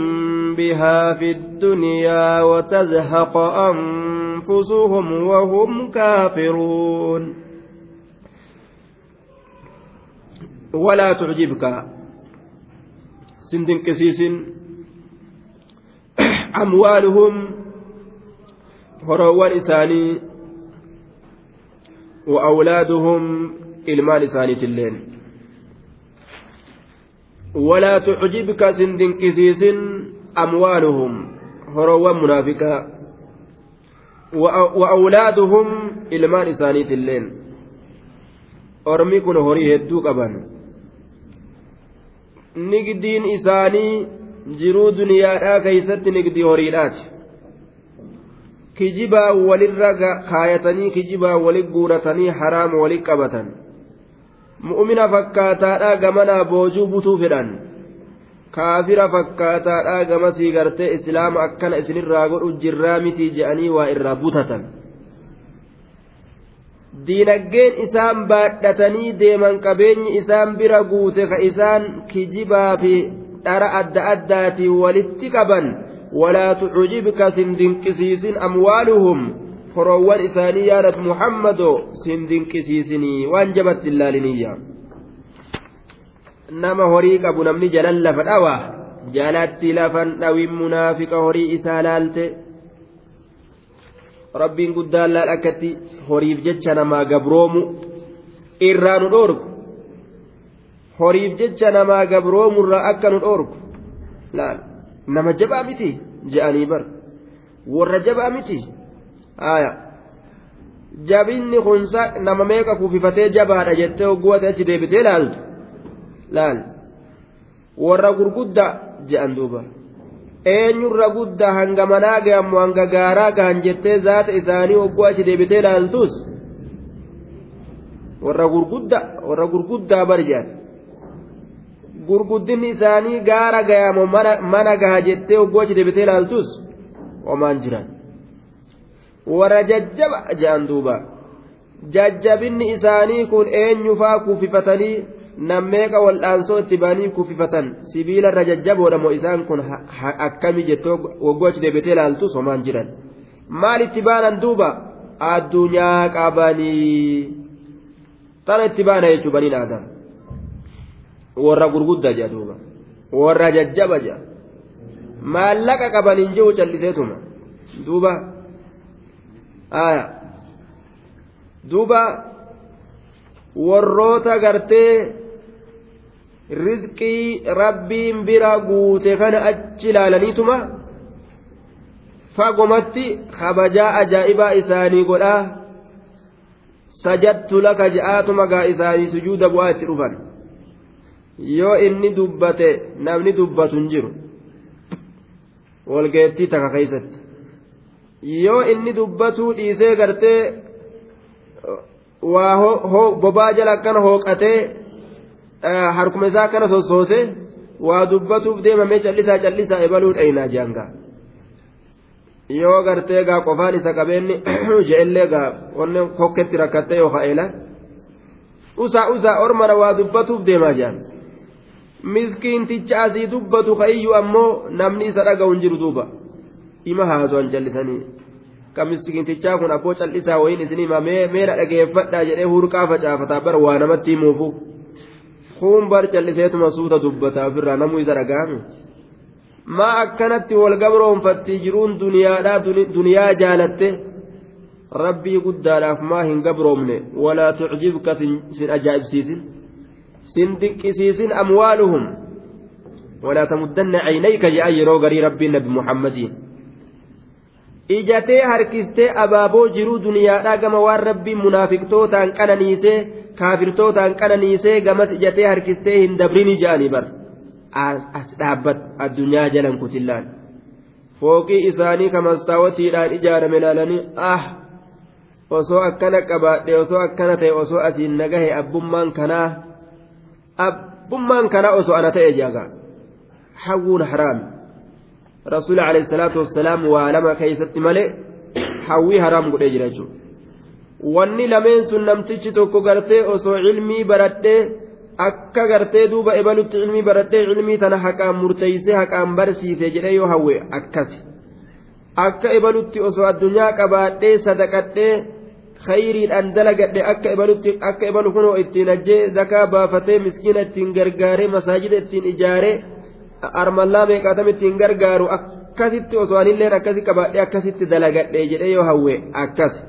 بها في الدنيا وتزهق أنفسهم وهم كافرون ولا تعجبك سندن كسيس أموالهم horoowwan isaanii wa awlaaduhum ilmaan isaaniitilleen walaa tucjibka sin dinqisiisin amwaaluhum horoowwan munaafiqaa wa awlaaduhum ilmaan isaaniitilleen ormi kun horii hedduu qaban nigdiin isaanii jiruu duniyaadhaa keeysatti nigdii horiidhaati kijibaa walirra kaayatanii kijibaa wali guuratanii haraama wali qabatan mu'mina fakkaataadhaa gamanaa boojuu butuu fedhan kaafira fakkaataadhaa gamasii gartee islaama akkana isinirraa godhu jirraa mitii je'anii waa irraa butatan diinaggeen isaan baadhatanii deeman qabeenyi isaan bira guute ka isaan kijibaa fi dhara adda addaatiin walitti qaban. Walaa tucujibka sin dinqisiisin amwaaluhum. Horoowwan isaanii yaadat muhammadoo sin dinqisiisinii waan jabatti ilaaliniyya. Nama horii qabu namni jalan lafa dhawa. Jalatti lafan dhawin munaafiqa horii isaa laalte. Rabbiin guddaan laal akkatti horiif jecha namaa gabroomu irraa nu dhoorgu. Horiif jecha namaa gabroomurraa akka nu dhoorgu. Laal. Nama jabaa miti je'anii bar warra jabaa miti. Haaya. Jabinni kunsa nama meeqa kuufifatee jabaadha jettee hogguwate achi deebitee laaltu? Laal. Warra gurguddaa je'an duuba eenyurra guddaa hanga manaa gahamu hanga gaaraa gahan jettee zaata isaanii hogguu achi deebitee laaltus warra gurguddaa warra gurguddaa bar jedhan gurguddinni isaanii gaara gayaamo mana gaha jettee hoggoochi deebitee ilaaltus. Homaan jiran. Warra jajjaba je'an duuba. Jajjabinni isaanii kun eenyufaa kuufifatanii nammeeqa wal'aansoo itti baanii kuufifatan sibiila irra jajjaboodha moo isaan kun akkami jettee hoggoochi deebitee ilaaltus homaan jiran maal itti baanan duuba addunyaa qabanii tana itti baana jechuu baniin aadama. warra gurguddaa jedha duuba warra jajjaba jedha maallaqa qaban hin jiru calliseetuma duuba aya duuba warroota gartee rizqii rabbiin bira guute kana achi ilaalaniituma fagomatti kabajaa ajaa'ibaa isaanii godhaa sajattu laka je'aatuma gaa isaanii sujuuda bu'aa itti dhufan yoo inni dubbate namni dubbatu hin jiru walgeettii takka keeysatti yoo inni dubbatuu dhiisee gartee waa bobaa jala akkana hooqatee harkuma isaa akkana sossoose waa dubbatuuf deemamee callisaa callisaa ebaluu dhaynaa jaangaa yoo gartee gaa qofaan isa qabeenni je'ellee gaa wanne hokketti rakkattee yoo ka'eela usaa usaa ormana waa dubbatuuf deemaa jaan miskiinticha asii dubbatu ka'iyyuu ammoo namni isa dhaga'u hin jiru duuba. Ima haasawwan callisanii. Ka miskiintichaa kun abboo callisaa wayiin isin hima meera dhageeffadhaa jedhee hurqaa facaafataa bara waa namatti himuufu kun bar calliseetuma suuta dubbata ofirraa namuu isa dhaga'ame maa akkanatti wal gabroonfatti jiruun duniyaadhaa duniyaa jaalatte rabbii guddaadhaaf maa hin gabroomne? Walaa tucjibka sin ajaa'ibsiisin sin diqqisiisin amwaaluhum. Walaa tamuddanna caynayka je'an yeroo garii rabbiin nabi muhammadiin ijatee harkistee abaaboo jiruu duniyaadhaa gama waan rabbiin munaafiqtootaan qananiisee kaafirtootaan qananiisee gamas ijatee harkistee hin dabrini je'anii bar as dhaabbat addunyaa jalan kutillaan fooqii isaanii kamastaawatiidhaan ijaarame laalanii ah osoo akkana qabaadhe osoo akkana ta'e osoo asiin nagahe abbummaan kanaa abbummaan kanaa osoo ana ta'e jaaga hawwuun haraami rasuuli alayhi salaatu wassalaam waa lama keeysatti malee hawwii haraam godhee jira jechuudha wanni lameen sun namtichi tokko gartee osoo cilmii baradhee akka gartee duuba ebalutti cilmii baradhee cilmii tana haqaan murteeysee haqaan barsiise jedhee yoo hawwe akkasi akka ebalutti osoo addunyaa qabaadhee sadaqadhee khayriidhaan dalagadhe akka ebalutti akka ebalu kunoo ittiin ajjee zakaa baafatee miskiina ittiin gargaaree masaajida ittiin ijaaree armallaa meeqaatam ittiin gargaaru akkasitti osoo anilleen akkasi qabaadhee akkasitti dalagadhe jedhee yoo hawwe akkas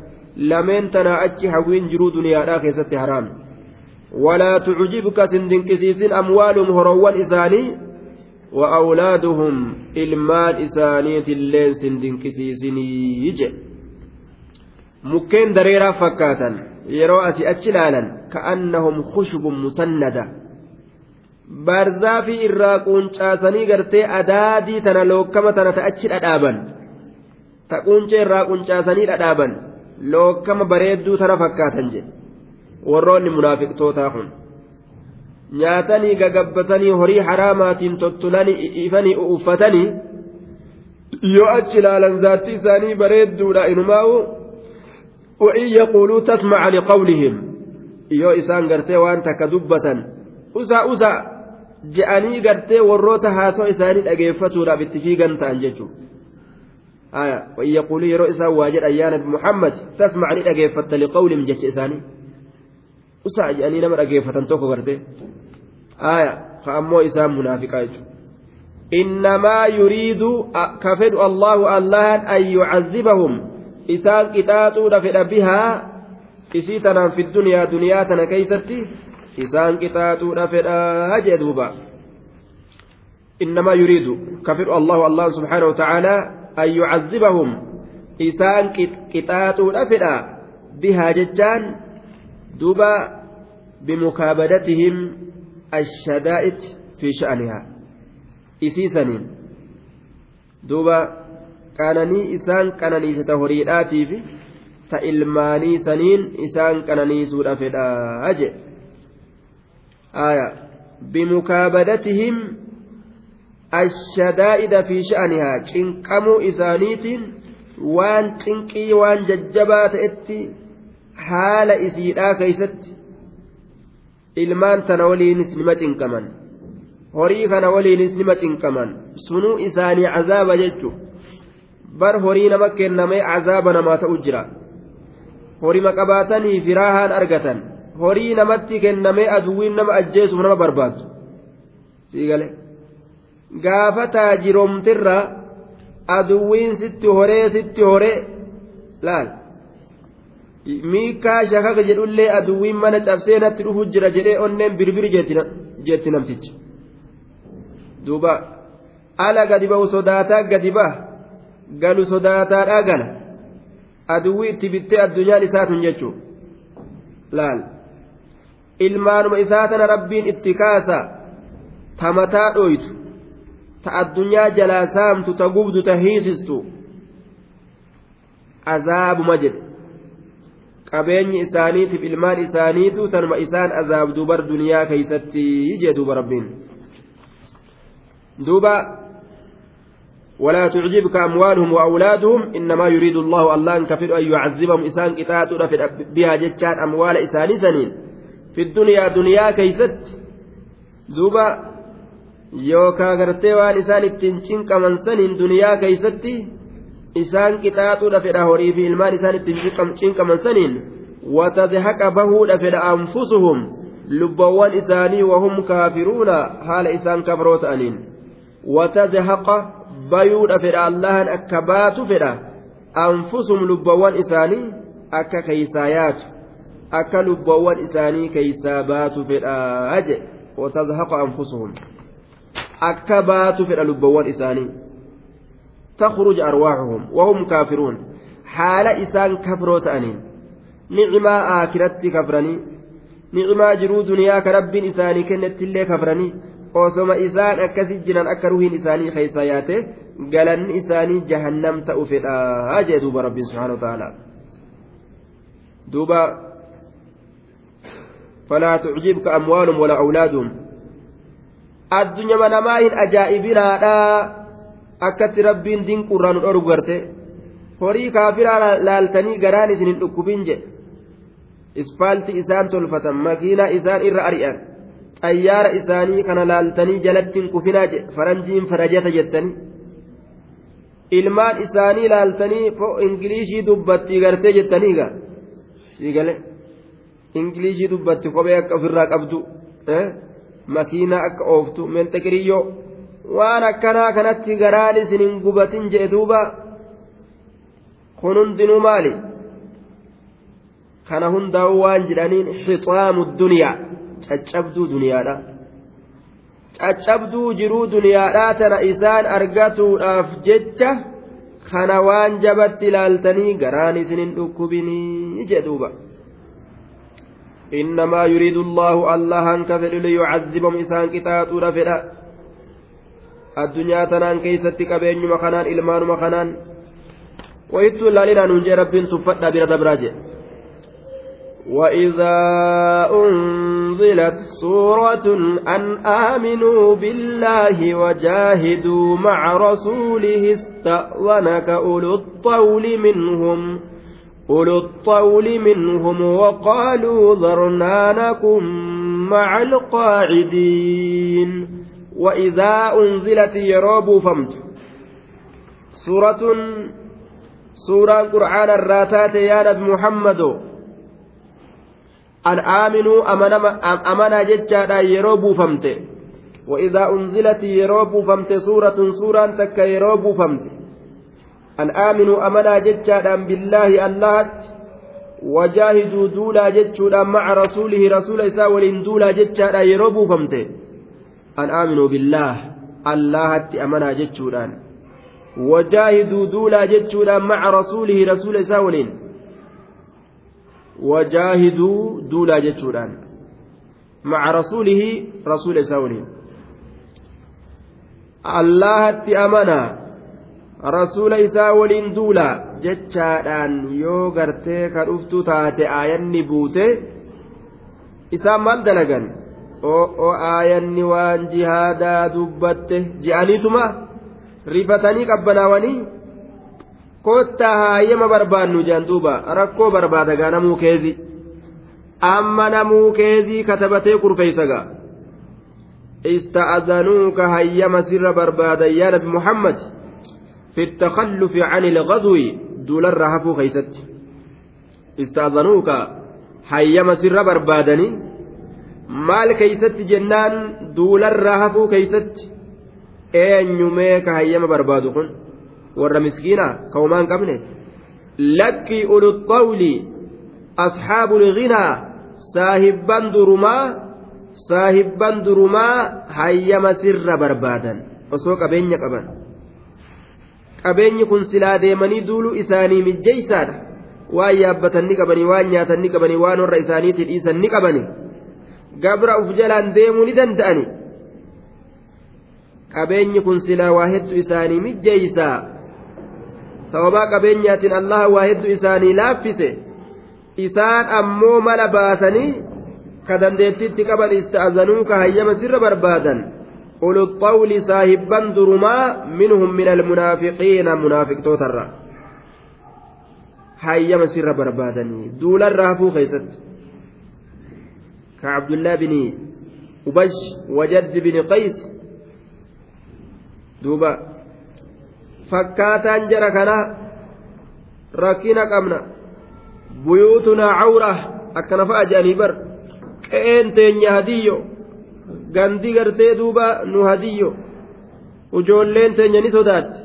lameen tanaa achi hawwiin jiruu duniyaadhaa keessatti haraam walaa tucjibka sin dinqisiisin amwaalum horoowwan isaanii إلمان إسانيت اللين سندين كسيسني يجي mukkeen dareeraa fakkaatan yeroo asii achi ilaalan ka'annahum khushubun musannada barzaa fi irraa quncaasanii gartee adaadii tana lookama tana ta'achi dhadhaaban. Ta quncee irraa quncaasanii dhadhaaban. Lookama bareedduu tana fakkaatan jedhe warroonni munaafiqtootaa kun. Nyaatanii gagabbatanii horii haraamaatiin tottolanii ifanii uffatanii yoo achi ilaalan zaatti isaanii bareedduudha inumaa'u wa'in yaquuluu tasmaca liqawlihim. Yoo isaan gartee waan takka dubbatan usa usa je'anii gartee warroota haasoo isaanii dhageeffatuudhaaf itti fiigan ta'an jechuudha. يقولوا yeroo isaan waa jedhan yaa nabi muhammad tasmac ni dhageeffatta liqawlihim jecha isaanii usa je'anii nama dhageeffatan tokko gartee ka ammoo isaan munaafiqaa jechuudha. إنما يريد كفد الله الله أن يعذبهم fedha bihaa isii tanaan fi duniyaa duniyaa tana keeysatti isaan qixaaxuudha fedha jee duuba إنما يريد كفر الله الله سبحانه وتعالى أن يعذبهم إسان قطاط الأفئة بها ججان دوبا بمكابدتهم الشدائد في شأنها إسيسنين دوبا qananii isaan qananiisata horiidhaatii fi ta ilmaanii saniin isaan qananiisuudha fedhaa je aya bimukaabadatihim ashadaa'ida fi sha'anihaa cinqamuu isaaniitiin waan cinqii waan jajjabaa ta'etti haala isiidhaa keeysatti ilmaan tana waliinis nima cinqaman horii kana waliinis nima cinqaman sunuu isaanii cazaaba jechu bar horii nama kennamee cazaaba namaa ta'u jira horima qabaatanii firaahaan argatan horii namatti kennamee aduwwiin nama ajjeesuuf nama barbaadu siigale gaafa taajiroomtirra aduwwiin sitti horee sitti horee laal miikaa shakaka jedhullee aduwwiin mana cabsee natti dhufu jira jedhee onneen birbiri jeetti namtichi duuba ala gadi ba'u sodaataa gadi ba'a. galu sodaataadhaa gala aduwwii itti bittee addunyaan isaatun jechuun laal ilmaanuma isaa tana rabbiin itti kaasa ta mataa dhooytu ta addunyaa jalaa saamtu ta gubdu ta hiisistu azaabuma jedhe qabeenyi isaaniitiif ilmaan isaaniitu tanuma isaan azaabduu bar duniyaa keeysatti jee duuba rabbiin duuba ولا تعجبك أموالهم وأولادهم إنما يريد الله الله أن كفر أن يعذبهم إسان قطاعة بها جتان أموال إسان سنين في الدنيا دنيا كيست دوبا يوكا غرتي وان إسان اتنشن كمن سنين دنيا كيست إسان قطاعة لفدا هوري في المال إسان اتنشن كمن سنين وتزهق به لفدا أنفسهم لبوان إساني وهم كافرون حال إسان كفروت أنين وتزهق bayuudha fedha allahan akka baatu fedha anfusum lubbawwan isaanii akka keeysaa yaatu akka lubboowwan isaanii keeysaa baatu fedhaa jedhe watazhaqa anfusuhum akka baatu fedha lubboowwan isaanii تخرج أرواحهم وهم كافرون حال إسان كفروا تأنين نعما آكرت كفرني نعما جرو دنيا كرب إساني كنت اللي كفرني osoma isaan akkasi jiran akka ruhiin isaanii keessa yaate galanni isaanii jahannam ta'u fedhaa jee duuba rabbiin subhaanahu wa ta'ala duuba فلا تعجبك أموالهم ولا أولادهم الدنيا من ماهن أجائبنا akkatti rabbiin dinquurraa nu dhoru garte horii kaafiraa laaltanii garaan isin hin dhukkubin jedhe ispaaltii isaan tolfatan makiinaa isaan irra ari'an xayyaara isaanii kana laaltanii jalatti hin kufinaa jedhe faranjiin farajata jettanii ilmaan isaanii laaltanii ingilishii dubbatti gartee jettanii gaa siigale ingilishii dubbatti kophee akka ofirraa qabdu makiinaa akka ooftu menxeqiriyyoo waan akkanaa kanatti garaan isin hin gubatin jedhe duuba kun hundinuu maali kana hundaa'u waan jedhaniin xixaamu duniyaa caccabduu duniyaadha caccabduu jiruu duniyaadhaa tana isaan argatuudhaaf jecha kana waan jabatti ilaaltanii garaan isin hin dhukkubinii jedhuuba إنما يريد الله الله أنك فلل يعذبهم إسان كتاتور فلا tanaan keeysatti qabeenyuma kanaan ilmaanuma kanaan wayittuu ilaalinaan hunjee rabbiin tuffadhaa bira dabraa jedhe وإذا أنزلت سورة أن آمنوا بالله وجاهدوا مع رسوله استأذنك أولو الطول منهم أولو الطول منهم وقالوا ذرنا نكن مع القاعدين. وإذا أنزلت يروب فمت سورة سورة قرآن الراتات يا نبي محمد. أن آمنوا أمنا جتشا يروب فمت وإذا أنزلت يروب فمت سورة سورة تك يروب فمت أن آمنوا أمنا جتشا بالله الله وجاهدوا دولا جتشا مع رسوله رسول إساء ولين دولا جتشا يروب فمته an aaminuu billaah allahatti amanaa jechuudhaan wajaahiduu duulaa jechuudhaan maca rasuulihi rasuula isaa waliin wajaahiduu duulaa jechuudhaan maca rasuulihi rasuula isaa waliin allahatti amanaa rasuula isaa waliin duula jechaadhaan yoo gartee ka dhuftu taate aayanni buute isaan maal dalagan? Oo aayanni waan jihaadaa dubbatte je'aniituma? Rifatanii qabbanaawanii? Kottaa haayyama barbaannu jean duuba rakkoo barbaada gaa namuu keezi. Amma namuu keezii katabatee kurfeeysa gaa. Ista'adanuuka hayyama sirra barbaadan yaa nabi muhammad. في التخلف عن الغزو دول الرهف خيست استأذنوك هيما سر بربادني maal keeysatti jennaan duularraa hafuu keeysatti eenyumee ka hayyama barbaadu kun warra miskiinaa ka homaa hin qabne lakki uluxxawli asxaabu lginaa saahibban durumaa saahibban durumaa hayyama sirra barbaadan osoo qabeenya qaban qabeenyi kun silaa deemanii duuluu isaanii mijjeeysaadha. Waan yaabbatan ni qabanii waan nyaatan ni qabanii waan warra isaaniitti dhiisan ni qabanii. Gabra uf jalaan deemuu ni danda'ani qabeenyi kun silaa waa hedduu isaanii mijjeeysaa. Sababaa qabeenyaatiin allaha waa hedduu isaanii laaffise. Isaan ammoo mala baasanii ka dandeettiitti qaban ista'azanuu ka hayyama sirra barbaadan أولو الطول صاحبا درما منهم من المنافقين منافق توتر. هيا مسير بربادني دول الرافو خيست. كعبد الله بن أبش وجد بن قيس. دوبا. فكاتان جرى كنا. ركينا قمنا بيوتنا عورة. أكنا فأجأني بر. كأن تنيا gandii gartee duuba nu hadiyyo. Ujoolleen teenya ni sodaatti.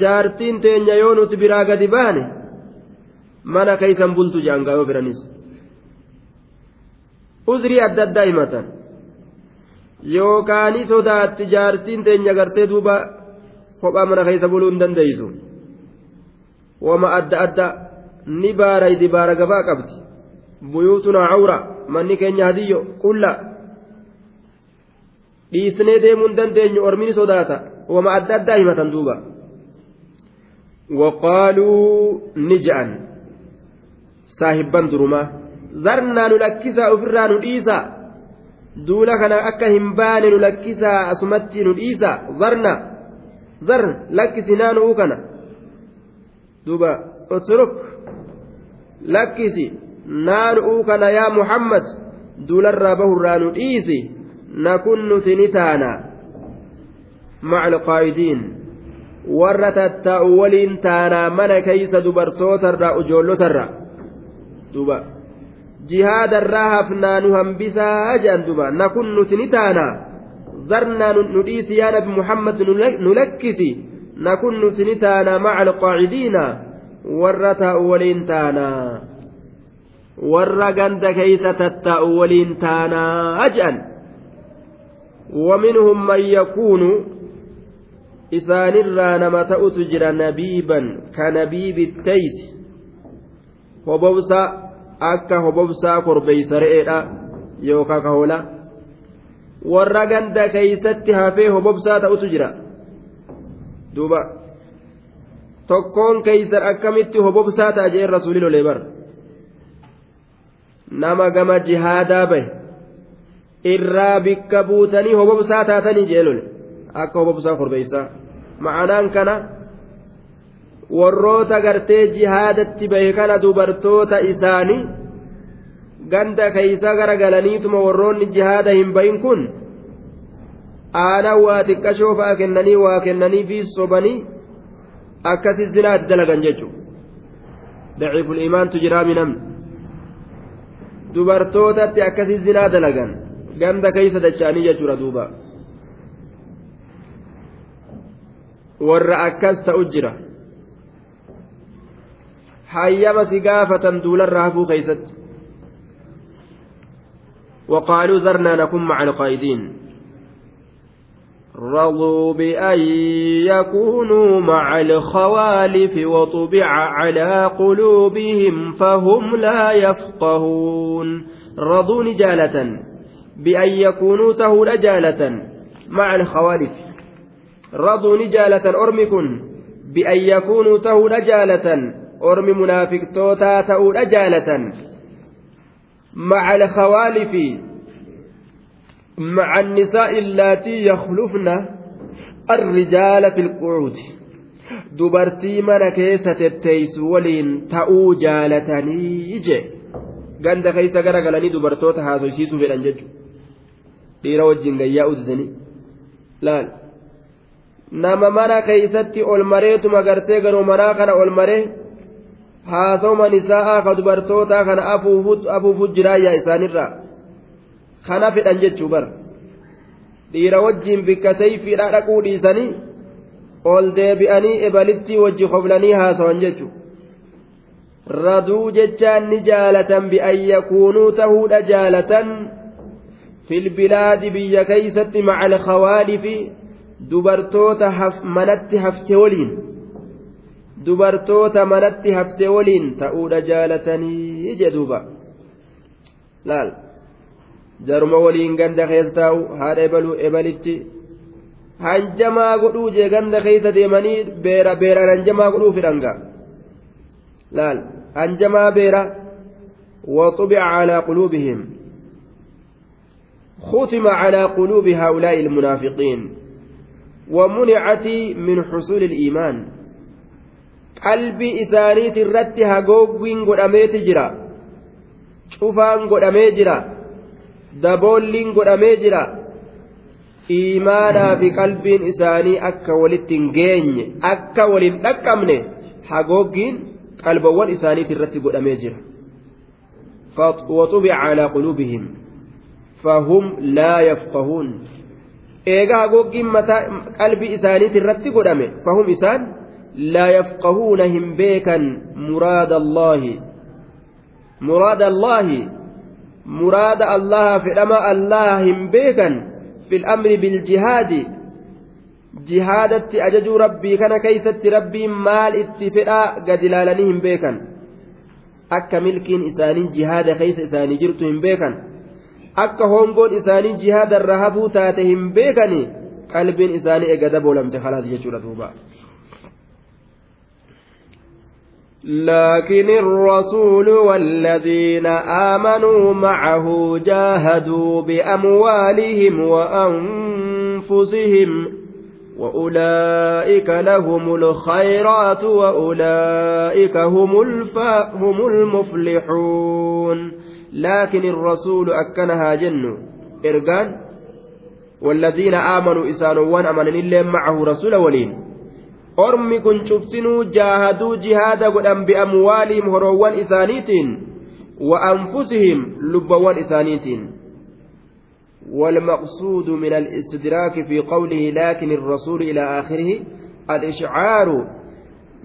Jaartiin teenya yoo nuti biraa gadi baane mana keeysan bultu jaangaayoo biranis. Uzrii adda addaa himatan. Yookaani sodaatti jaartiin teenya gartee duuba kophaa mana keessa buluu hin dandeeysu. Wama adda adda ni baara idibaara gabaa qabdi. Buyuu buyuutunaa cawra manni keenya hadiyyo qulla dhiisnee deemuu hin dandeenyu ormini sodaata wama adda addaa himatan duuba waqaaluu ni je'an saahibban durumaa zarnaa nu lakkisaa ofirraa nu dhiisaa duula kana akka hin baane nu lakkisaa asumatti nu dhiisaa zarna zar lakkisi naanuu kana duuba otruk lakkisi naanuu kana yaa muhammad duularraa bahurraa nu dhiisi dubartootarraa ujoollotarraa duuba jihaadarraa hafnaa nu hambisaa jedhan duuba nakun nuti ni taana zarnaa nu dhiisi yaa nabi muhammad nu lakkisi nakun nuti ni taana maca alqaacidiina warra taa'u waliin taanaa warra ganda keeysa tattaa'u waliin taanaa jedhan ومنهم من يكون nabiiban ka nabiibi taysi hobobsa akka hobobsaa korbeeysa re'eedha yookaan ka hoolaa warra ganda keeysatti hafee hobobsaa ta'utu jira duuba tokkoon keeysan akkamitti hobobsaa ta'a jeen rasuulii lolee bar nama gama jihaadaa bahe irraa bikka buutanii hobobsaa taatanii jee lole akka hobobsaa korbeeysaa ma'anaan kana warroota gartee jihaadatti bahe kana dubartoota isaanii ganda keeysa garagalaniituma warroonni jihaada hin bahin kun aanaa waa xiqqashoo fa'a kennanii waa kennanii fi sobanii akkasi zinaa dalagan jechuudha daciiful imaantu jiraami namni dubartootatti akkasi zinaa dalagan ganda keeysa dacha'anii jechuudha duuba. warra akkas ta'u jira hayyama si gaafatan duularra hafuu keeysatti وقالوا ذرنا نكن مع القائدين رضوا بأن يكونوا مع الخوالف وطبع على قلوبهم فهم لا يفقهون رضوا نجالة بأن يكونوا تهول جالة مع الخوالف. رضوا نجالة أرمي كن. بأن يكونوا تهو جالة أرمي منافق توتا تهو جالة. مع الخوالف. مع النساء اللاتي يخلفن الرجال في القعود. dubartii mana keessa tetteeysu waliin ta'uu jaalatanii je ganda keessa gara galanii dubartoota haasoysiisuu fedhan dhiira wajjin gayyaa udisanii laal nama mana keeysatti ol mareetuma gartee garuu manaa kana ol maree haasawma nisaa'a ka dubartootaa kana afuufu jiraayyaa isaanirraa kana fedhan jechuu bar dhiira wajjiin bikka sayfiidhaa dhaquu dhiisanii ol deebi'anii ebalitti wajji qoblanii haasawan jechuu raduu jechaan ni jaalatan bi'an yakuunuu tahuudha jaalatan filbilaadi biyya keeysatti maca alkhawaalifi dubartoota manatti hafte waliin dubartoota manatti hafte waliin ta'uudha jaalatanii jedhuuba laal jaruma waliin ganda keessa taa'u haadha ebaluu ebalitti hanjamaa godhuu jee ganda keessa deemanii beera beeraan hanjamaa godhuu fidhanga laal hanjamaa beera وطبع على قلوبهم ختم على قلوب هؤلاء المنافقين ومنعت من حصول الإيمان qalbii isaaniit irratti hagooggiin godhamee jira cufaan godhamee jira daboolliin godhamee jira iimaanaa fi qalbiin isaanii akka walitti hin geenye akka waliin dhaqqabne hagooggiin qalbawwan isaaniit irratti godhamee jira وطبع على قلوبهم فهم لا يفقهون eega hagooggiin mataa qalbii isaaniit irratti godhame fahum isaan لا يفقهون هم بيكا مراد الله مراد الله مراد الله في الأمر الله هم بيكا في الأمر بالجهاد kana keeysatti rabbiin maal itti fedhaa gadi ilaalanii hin beekan akka milkiin isaanii jihaada keeysa isaanii jirtu hin beekan akka hongoon isaanii jihaada irra hafuu taate hin beekani qalbiin isaanii ega daboolamte khalaas jechuudha duuba
لكن الرسول والذين آمنوا معه جاهدوا بأموالهم وأنفسهم وأولئك لهم الخيرات وأولئك هم, الفا هم المفلحون لكن الرسول أكنها جن إرقان والذين آمنوا إسانوان أمن إلا معه رسول ولين. kun cuftinuu jaahaduu jihaada godhan bi'amwaalihim horoowwan isaaniitiin wa anfusihim lubbawwan isaaniitiin والمقصود من الاستدراك في قوله لكن الرسول إلى آخره الإشعار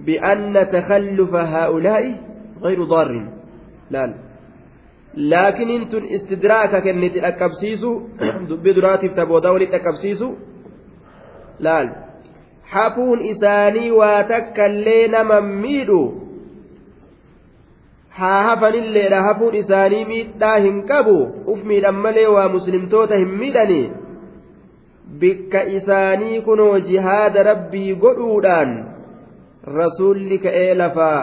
بأن تخلف هؤلاء غير ضار لا. laakiniin tun istidraaka kenniti dhaqqabsiisu dubbii duraatiif taboodaa walitti dhaqqabsiisu laal hafuun isaanii waa takka illee nama miidhu haa hafanilleedha hafuun isaanii miidhaa hin qabu uf miidhan malee waa muslimtoota hin miidhani bikka isaanii kunoo jihaada rabbii godhuudhaan rasuulli ka'ee lafaa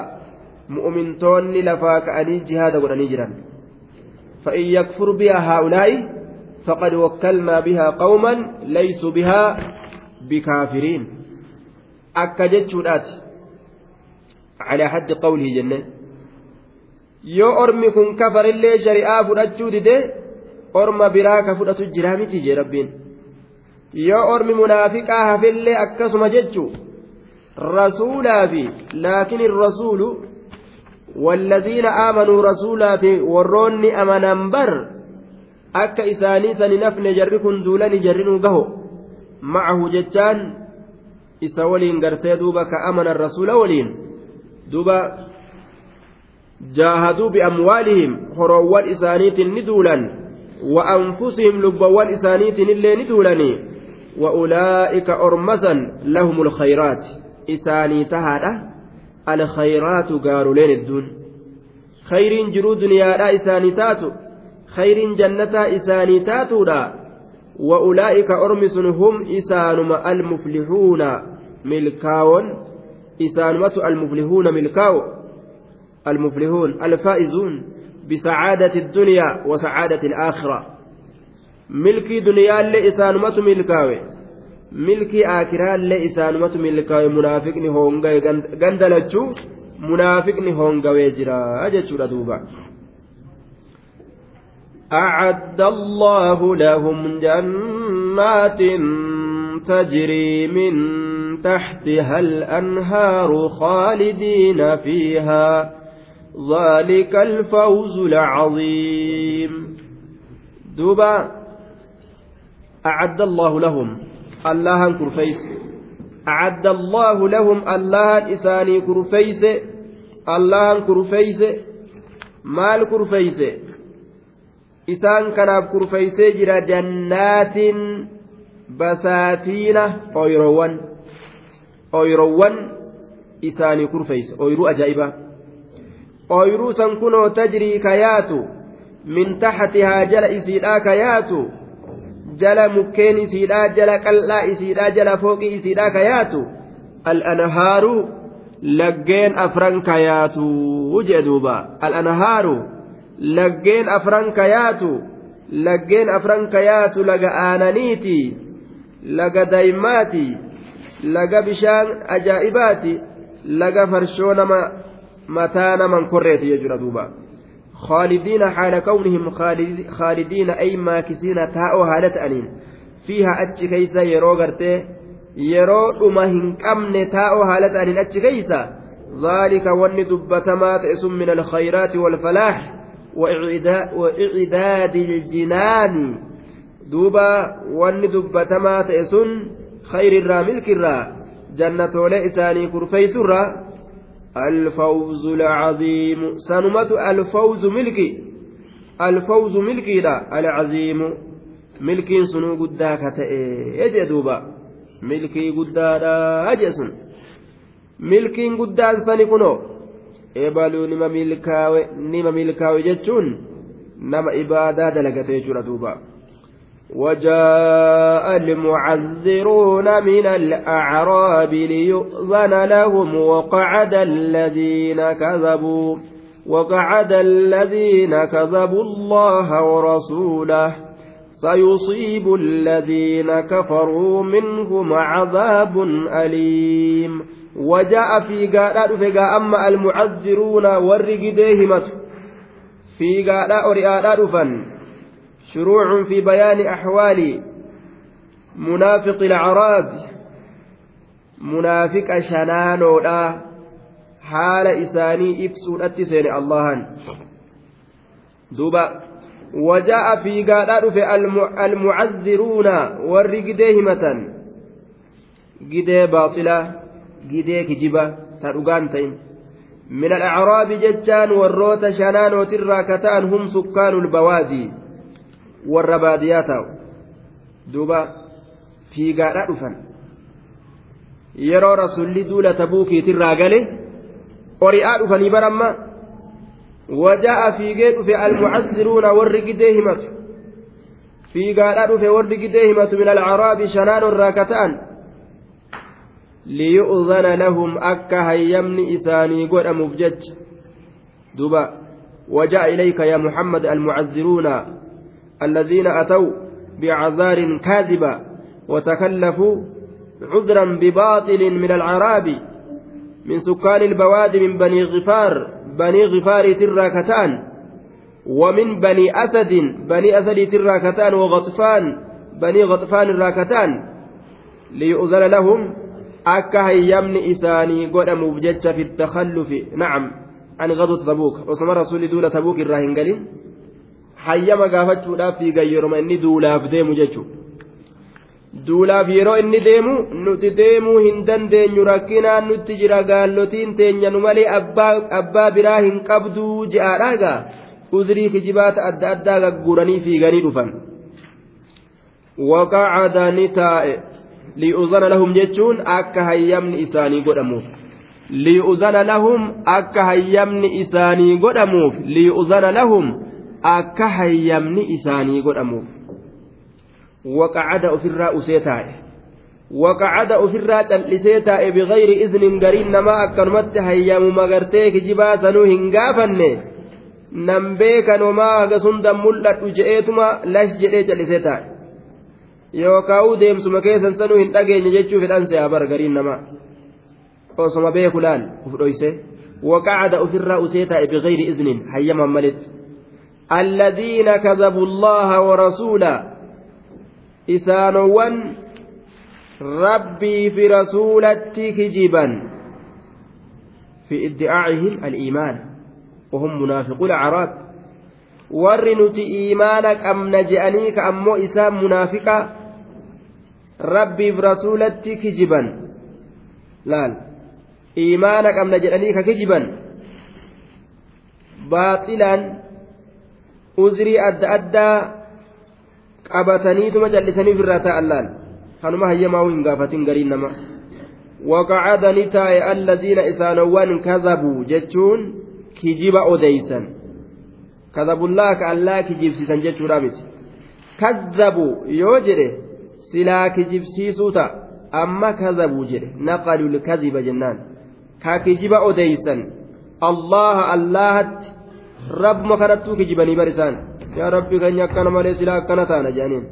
mu'umintoonni lafaa ka'anii jihaada godhanii jiran فإن يكفر بها هؤلاء فقد وكلنا بها قوما ليسوا بها بكافرين akka jechuudhaati calaa haddi qawlii jenne yoo ormi kun kafarillee shari'aa fudhachuu dide orma biraa ka fudhatu jiraa miti jee rabbiin yoo ormi munaafiqaa hafillee akkasuma jechuu rasuulaa fi laakin irrasuulu والذين آمنوا رسولا في وروني أمنا بر akka isaanii sani nafne jarri kun duulani jarrinuu gaho macahu jechaan isa waliin gartee duuba ka amana rasuula waliin duuba jaahaduu biamwaalihim horoowwan isaaniitiin ni duulan wa anfusihim lubbawwan isaaniitiin illee ni duulanii alkhayraatu gaaruleen hedduun khayriin jiruu duniyaadha isaanii taatu khayriin jannataa isaanii taatuudha وأولئك أرمس هم إسانم المفلحون ملكاون. إسانمة المفلحون ملكاو. المفلحون الفائزون بسعادة الدنيا وسعادة الآخرة. ملكي دنيا اللي إسانمة ملكاوي. آكرا اللي إسانمة ملكاوي منافقني هونغاي غندلتشو منافقني هونغاوي جرا أجتشو دوبا أعد الله لهم جنات تجري من تحتها الأنهار خالدين فيها ذلك الفوز العظيم دبا أعد الله لهم الله كرفيس أعد الله لهم الله إساني كرفيس الله كرفيس مال كرفيس isaan kanaaf kurfeeysee jira jannaatiin basaatiina oyroowwan oyroowwan isaanii kurfeeyse oyruu ajaa'ibaa oyruu san kunoo tajrii kayaatu min taxatihaa jala isiidhaa kayaatu jala mukkeen isiidhaa jala qal'aa isiidhaa jala fooqii isiidhaa kayaatu al'anhaaru laggeen afran kayaatu jee duuba al'anhaaru laggeen afran kayaatu laggeen afran kayaatu laga aananiiti laga daymaati laga bishaan ajaa'ibaati laga farshoo nama mataa naman korreeti jechuudha duuba خالدين حال كونهم خالدين أي ماكسين تاء هالة أنين. فيها أتش كيسا يرو غرتي يرو أما هنكمن تاء هالة أنين أتش كيسا. ذلك ون دبتما تأسم من الخيرات والفلاح وإعداد الجنان. دوبا وان دبتما تأسن خير الرا ملك الرا
jannatoolee isaanii kurfeeysurra الفوز العظيم. سنمت الفوز ملكي. الفوز ملكي لا العظيم. ملكي سنو قداك تأي دوبا. ملكي قدادا أجسن ملكي قدان سني كنو. eebaluu nima milkaawe jechuun nama ibaadaa dalagatee jira duuba وجاء المعذرون من الأعراب ليؤذن لهم وقعد الذين كذبوا وقعد الذين كذبوا الله ورسوله. سيصيب الذين كفروا منهم عذاب أليم. وجاء في قال فقا أما المعذرون والرقديهمة في قال أرئاء فن. شروع في بيان أحوال منافق الأعراب. منافق شنانو لا حال إساني إبسون أتسين الله دوبا وجاء في قال في المعذرون والرقديهمة. قدي باطلة قدي كجبة ترقان تين من الأعراب ججان والروت شنان وترى كتان هم سكان البوادي. Warra baadiyyaa taa'u duuba fiigaadhaa dhufan yeroo rasulli duula tabuukiitirraa gale ori'aa dhufanii baramma wajaa'a fiigee dhufe almucazziruuna warri gidee himatu fiigaadhaa dhufe warri gidee himatu min alcaraabi shanaan irraa ka ta'an liyu'zana lahum akka hayyamni isaanii godhamuuf jecha duuba وجاء إليك يا محمد المعذرون الذين أتوا بعذار كاذبة وتكلفوا عذرا بباطل من العراب من سكان البواد من بني غفار بني غفار تراكتان ومن بني أسد بني أسد تراكتان وغطفان بني غطفان الراكتان ليؤذن لهم أكا هيمن إساني قدموا بجج في التخلف. نعم عن غزوة تبوك. وسمى رسول دولة تبوك الراهن قليل. Hayyama gaafachuudhaaf fiigan yeroma inni duulaaf deemu jechuudha. Duulaaf yeroo inni deemu nuti deemuu hin dandeenyu rakkinaan nutti jira gaallotiin teenya nu malee abbaa biraa hin qabduu je'aadhaagaa uzrii kijibaata adda addaa gagguuranii fiiganii dhufan. Waqacada ni taa'e li'uzana lahum jechuun akka hayyamni isaanii godhamuuf. Li'uzana lahum akka hayyamni isaanii godhamuuf. Li'uzana lahum akka hayyamni isaanii godhamuuf waqacada ofirraa usee taa'e waqacada ofirraa cal'isee taa'e bigayri iznin gariin namaa akkanumatti hayyamu magartee kijibaa sanuu hin gaafanne nan beekan homaa hagasunda mul'adhu je'eetuma lash jedhee cal'isee taa'e yookaan deemsuma keessan sanuu hin dhageenye jechuu fedhan se'a bar gariin namaa osoma beeku laal uf dhoyse waqacada ofirraa usee taa'e bigayri iznin hayyaman malitti الذين كذبوا الله ورسوله إسانوان ربي في رسولتي كجبا في ادعائهم الإيمان وهم منافقو الأعراب warri nuti iimaana qabna je'anii ka ammoo isaan munaafiqa rabbiif rasuulatti kijiban laal iimaana qabna jedhanii ka kijiban uzrii adda addaa qabataniituma jallisaniif irraa ta'an laal kanuma hayyamaa'uu hin gaafatin gariin nama waqacada ni taa'e alladiina isaanowwan kazabuu jechuun kijiba odeysan kazabullaa ka allaa kijibsiisan jechuudha miti kazabuu yoo jedhe silaa kijibsiisuu ta'a amma kazabuu jedhe naqalul kaziba jennaan ka kijiba odeysan allaha allahatti rabbuma kanattuu kijibanii bar isaan yaa rabbi keenya akkana malee silaa akkana taana jedhaniin.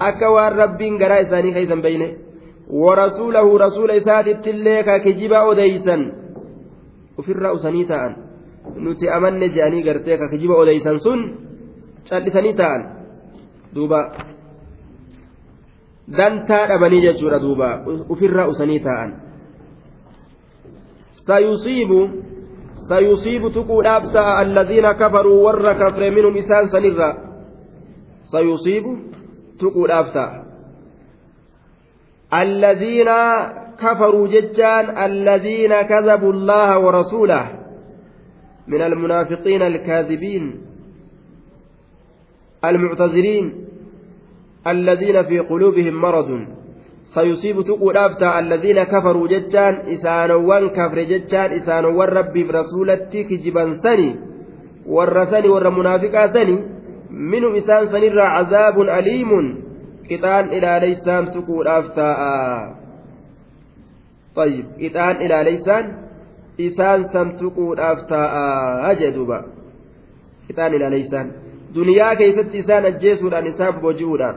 Akka waan rabbiin garaa isaanii keeysan beyne warasuulahu rasuula isaatittillee ka kijiba odeysan. Ufirraa usanii ta'an. Nuti amanne jedhanii gartee ka kijiba odeysan sun callisanii ta'an. Duuba. Dantaa dhabanii jechuudha duuba. Ufirraa usanii ta'an. Sayusiibu سيصيب تقول أبتا الذين كفروا ور كفر منهم إسان سنرا سيصيب تقول أبتا الذين كفروا ججان الذين كذبوا الله ورسوله. من المنافقين الكاذبين. المعتذرين. الذين في قلوبهم مرض. Alladhiina kafaruu jechaan isaanowwan kafre jechaan isaanowwan rabbiif rasuulatti kijiban sani warra sani warra munaafiqaa sani minhum isaan sanirraa cazaabun aliimun qixaan ilaaleysaan tuquudhaaf ta'a طيب qixaan ilaaleysaan isaan san tuquudhaaf ta'a jedhuuba qixaan ilaaleysaan duniyaa keeysatti isaan ajjeesuudhaan isaan boji'uudhaan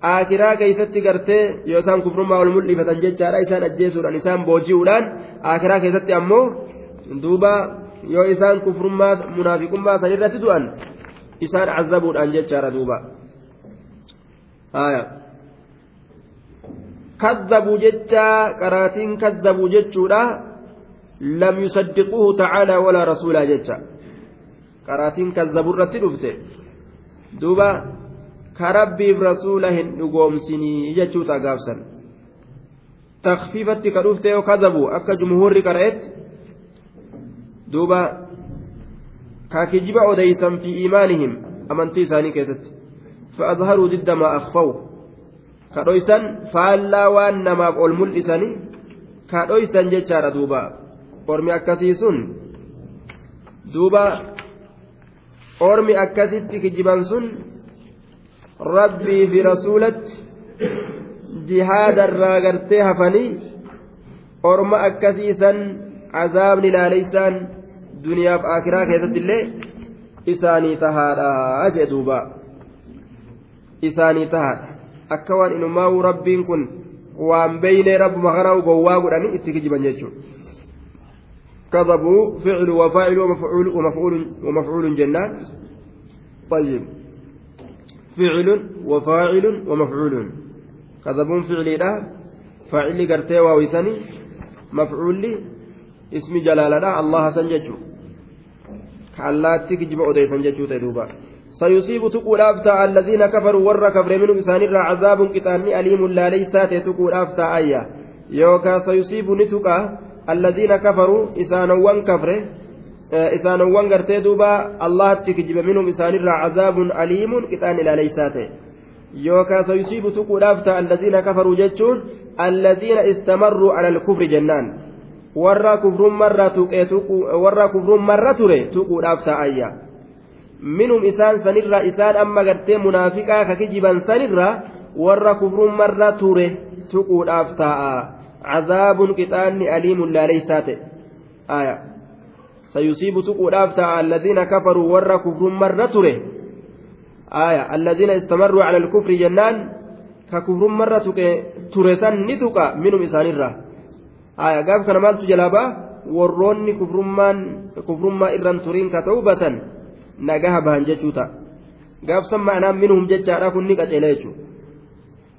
akiraa keessatti gartee yoo isaan kufrummaa ol mul'ifatan jechaadha isaan ajjeesuudhaan isaan booji'uudhaan akiraa keessatti ammoo duuba yoo isaan kufrummaa munaafiqummaa san irratti du'an isaan cazabuudhaan jechaadha duuba kazzabuu jechaa qaraatiin kazzabuu jechuudha lam yusaddiquuhu tacaalaa walaa rasuulaa jecha qaraatiin kazzabuu irratti dhufte duuba ka rabbiif rasuula hin dhugoomsinii jechuuta gaafsan takfiifatti ka dhufte yoo kadabu akka jumhurri qara'etti duuba ka kijiba odeysan fi iimaanihim amantii isaanii keessatti. Fa'azharuu didda maa akfaw ka dhoysan faallaa waan namaaf ol mul'isanii ka dhoysan jechaadha duuba. Ormi akkasii sun duuba ormi akkasitti kijiban sun rabbii fi rasuulatti jihaada irraa gartee hafanii orma akkasiisan cazaabni laaleysaan duniyaaf akiraa keessatti illee isaanii tahaadha jee duuba isaanii tahaadha akka waan inumaa'uu rabbiin kun waan beeynee rabbuma kanaa gowwaa godhanii itti kijiban jechuudha كذبوا فعل وفاعل ومفعول ومفعول ومفعول جنان طيب فعل وفاعل ومفعول. كذبون فعلي لا فاعل قرتي واويسني مفعول اسم جلالة الله سنججو. كاللاتي كجب أودي سنججو تدوبا. سيصيب تقول أفتى الذين كفروا. ور كفر منهم إسان عذاب كتاني أليم لا ليس تقول أفتى آية يوكا سيصيب نتقى الذين كفروا إسان وان كفره isaanowwan gartee duuba allahatti kijiba minhum isaanirraa cazaabun aliimun qixaan ilaaleysaa ta'e yookaan sayusiibu tuquudhaaf ta'a allaziina kafaruu jechuun allaziina istamarruu ala alkufri jennaan warra kufrummarra tuqee warra kufrummarra ture tuquudhaaf ta'ayya minhum isaan sanirraa isaan amma gartee munaafiqaa ka kijiban sanirraa warra kufrummarra ture tuquudhaaf ta'a cazaabun qixaanni aliimun laaleysaa ta'e sayusiibu tuquudhaaf ta'a alladhiina kafaruu warra kufruun marra ture aya alladhiina istamarruu cala alkufri jennaan ka kufruun marra ture san ni tuqa minum isaanirra aya gaaf kana maaltu jalaa ba'a warroonni kufrummaa irran turiin ka ta'ubatan nagaha bahan jechuu ta'a gaafsan ma'anaan minhum jechaadha kun ni qaceela jechuudha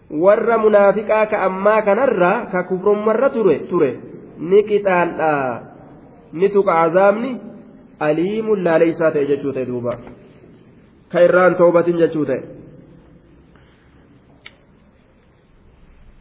warra munaafiqaa ka ammaa kanarra ka kufrummarra ture ture ni qixaandha ni tuqa azaabni aliimun laaleysaa ta'e jechuu ta'e duuba. Ka irraan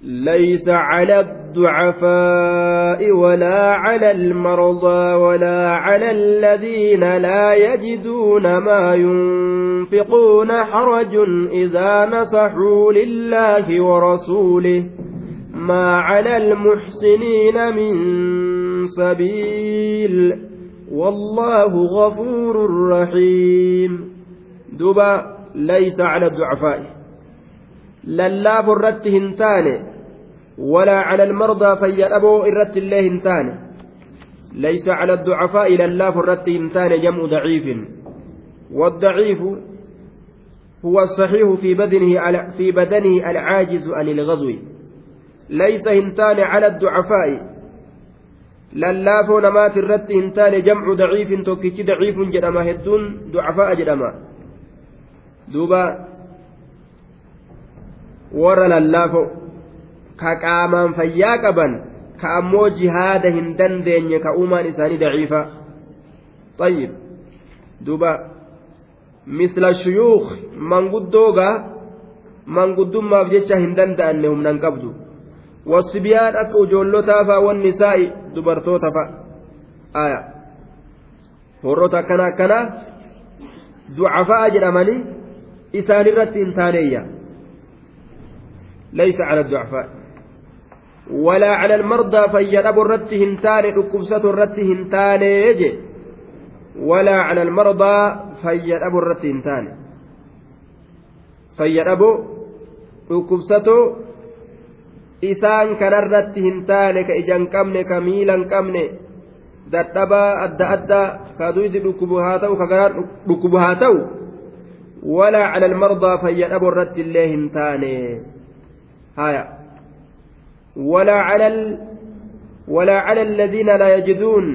ليس على الضعفاء ولا على المرضى ولا على الذين لا يجدون ما ينفقون حرج إذا نصحوا لله ورسوله ما على المحسنين من سبيل. والله غفور رحيم. دبا ليس على الضعفاء. للا فرت هنتان ولا على المرضى فيأبوا إرت الله هنتان. ليس على الضعفاء للا فرت هنتان جمع ضعيف. والضعيف هو الصحيح في بدنه في بدنه العاجز عن الغزو. ليس هنتان على الضعفاء. Lallaafoo namaati irratti hin taane jamcu daciifin tokkichi daciifun jedhama hedduun ducafaa'a jedhama duuba warra lallaafoo ka qaamaan fayyaa qaban ka ammoo jihaada hin dandeenye ka uumaan isaanii daciifa طيب duuba misla shuyuuk manguddoogaa manguddummaaf jecha hin danda'anne humnan qabdu wasibiyaan akka ujoollotaa fa'a wannisaa'i dubartoota fa'a aya warroota akkana akkanaa ducafa'a jedhamanii isaan irratti hin taaneeyya laysa cala ducafaa walaa cala almardaa fayyadhabu irratti hin taane dhukkubsatu irratti hin taanee je walaa cala almardaa fayyadhabu irratti hin taane fayyadhabu dhukkubsatoo isaan kanarratti hin taane ka ija hin qabne ka miila hin qabne dadhabaa adda addaa ka duydi dhukkubu haa ta'u ka garaan dhukkubu haa ta'u walaa cala almardaa fayyadhabu irratti illee hin taane haya walaa cala walaa cala alladhiina laa yajiduun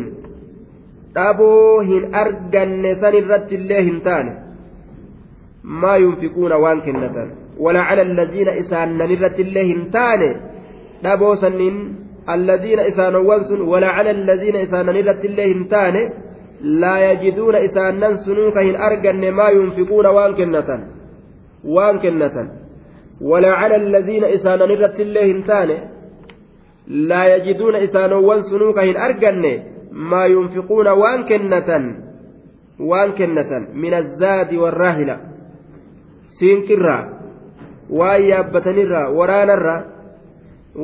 dhaboo hin arganne san irratti illee hin taane maa yunfiquuna waan kennatan walaa cala alladhiina isaannan irratti illee hin taane dhaboo sanniin alladiina isaanowwan sun walaa cala alladiina isaanan irratti illee hin taane laa yajiduuna isaannan sunuu ka hin arganne maa yunfiquuna waan kennatan waan kennatan walaa cala alladiina isaanan irratti illee hin taane laa yajiduuna isaanowwan sunuu ka hin arganne maa yunfiquuna waan kennatan waan kennatan min azzaadi warraahila siinqirraa waan yaabbatanirraa waraanarraa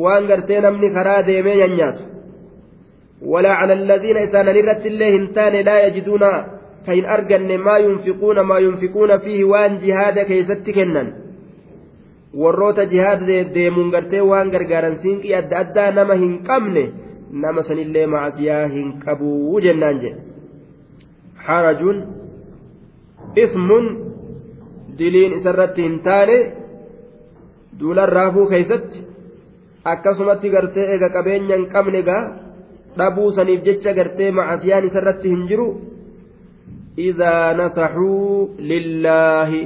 waan gartee namni karaa deemee nyaanyaatu walaa cala alladiina isaanan irratti illee hin taane laa yajiduuna ka hin arganne maa yunfiquuna maa yunfiquuna fiihi waan jihaada keeysatti kennan warroota jihaada deemuun gartee waan gargaaran siinqii adda addaa nama hin qabne nama sanillee macasiyaa hin qabuu jennaan jedhe xarajuun ismun diliin isarratti hin taane duulan raafuu keeysatti akkasumatti gartee eega qabeenya hin qabne gaa dhabuu saniif jecha gartee macasiyaan isarratti hin jiru idaa nasaxuu lillaahi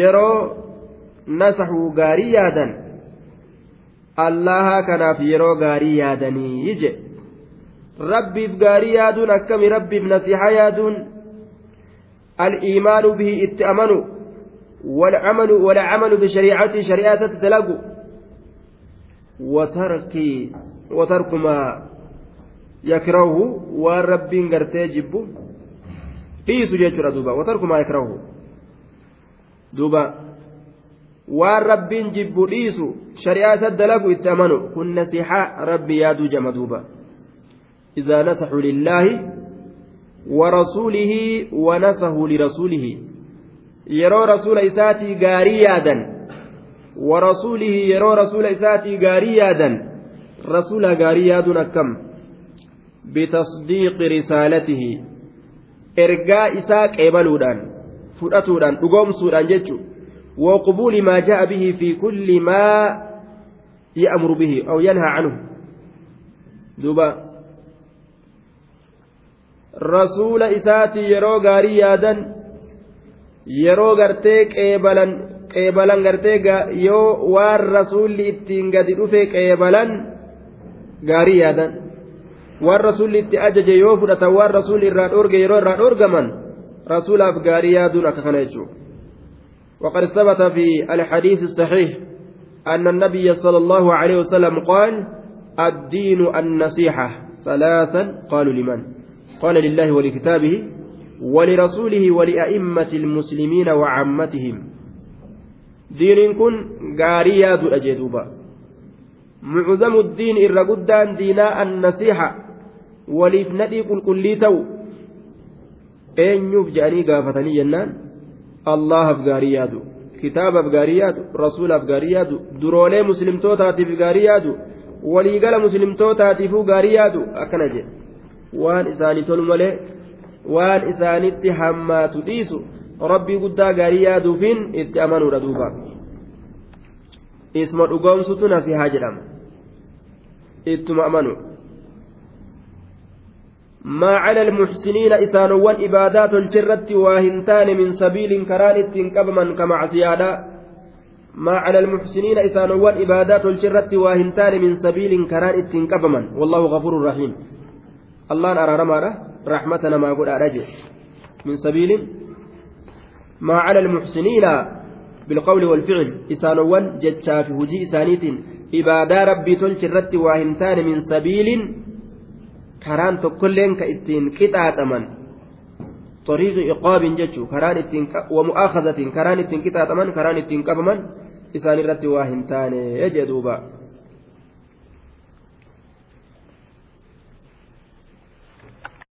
yeroo nasaxuu gaarii yaadan allaha kanaaf yeroo gaarii yaadanii je rabbiif gaarii yaaduun akkami rabbiif nasiixa yaaduun الإيمان به اتأمنوا والعمل والعمل بشريعته شريعة تدلقوا وترك وترك ما يكرهه والرب jechuudha duuba watarku maa yakrahu duuba waan rabbiin jibbu dhiisu shari'aa isa dalagu itti amanu kun nasiixa rabbi yaaduu jama duuba idaa nasaxu lillaahi ورسوله ونصحوا لرسوله يرى رسول إساتي غاري يادا ورسوله يرى رسول إساتي غاري يادا رسول غاري يادنا كم بتصديق رسالته ergaa isaa qeebaluudhaan fudhatuudhaan dhugoomsuudhaan jechu وقبول ما جاء به في كل ما يأمر به أو ينهى عنه دوبا رسول إساتي يرو غاري يادن يرو غرتي قيبلا قيبلا غرتي يو وار رسول إتين قد قيبلا غاري يادن waan rasuulli itti ajaje yoo fudhatan waan rasuulli irraa dhoorge yeroo irraa dhoorgaman rasuulaaf gaarii yaaduun akka kana jechuudha. وقد ثبت في الحديث الصحيح أن النبي صلى الله عليه وسلم قال الدين النصيحة ثلاثا قالوا لمن قال لله ولكتابه ولرسوله ولأئمة المسلمين وعامتهم diiniin kun gaarii yaaduudha jee duuba. Mucuzamu diin irra guddaan diinaa annasiixa waliif nadhii qulqullii ta'u eenyuuf je'anii gaafatanii jennaan. Allahaaf gaarii yaadu kitaabaaf gaarii yaadu rasuulaaf gaarii yaadu duroolee muslimtootaatiif gaarii yaadu waliigala muslimtootaatiifuu gaarii yaadu akkana jedhe. Waan isaanii tolu malee waan isaanitti hammaatu dhiisu rabbii guddaa gaarii yaaduufiin itti amanuudha duuba. Isma dhugoomsutu nasihaa jedhama. Ittuma amanu. ما على المحسنين إسانوان إبادات الجرة واهنتان من سبيل كران كبما كما عسيادا ما على المحسنين إسانوان إبادات الجرة واهنتان من سبيل كران كبما والله غفور رحيم الله أرى رمارة رحمتنا ما قل أرجع من سبيل ما على المحسنين بالقول والفعل إسانوان جتشا في هجي إسانيت ibaadaa rabbii tolchi irratti waa hin taane min sabiiliin karaan tokkolleen ka ittiin qixaaxaman xoriiqi iqaabin jechuu karaan ittiin wamu'aakazatiin karaan ittiin qixaaxaman karaan ittiin qabaman isaan irratti waa hin taane jedhuuba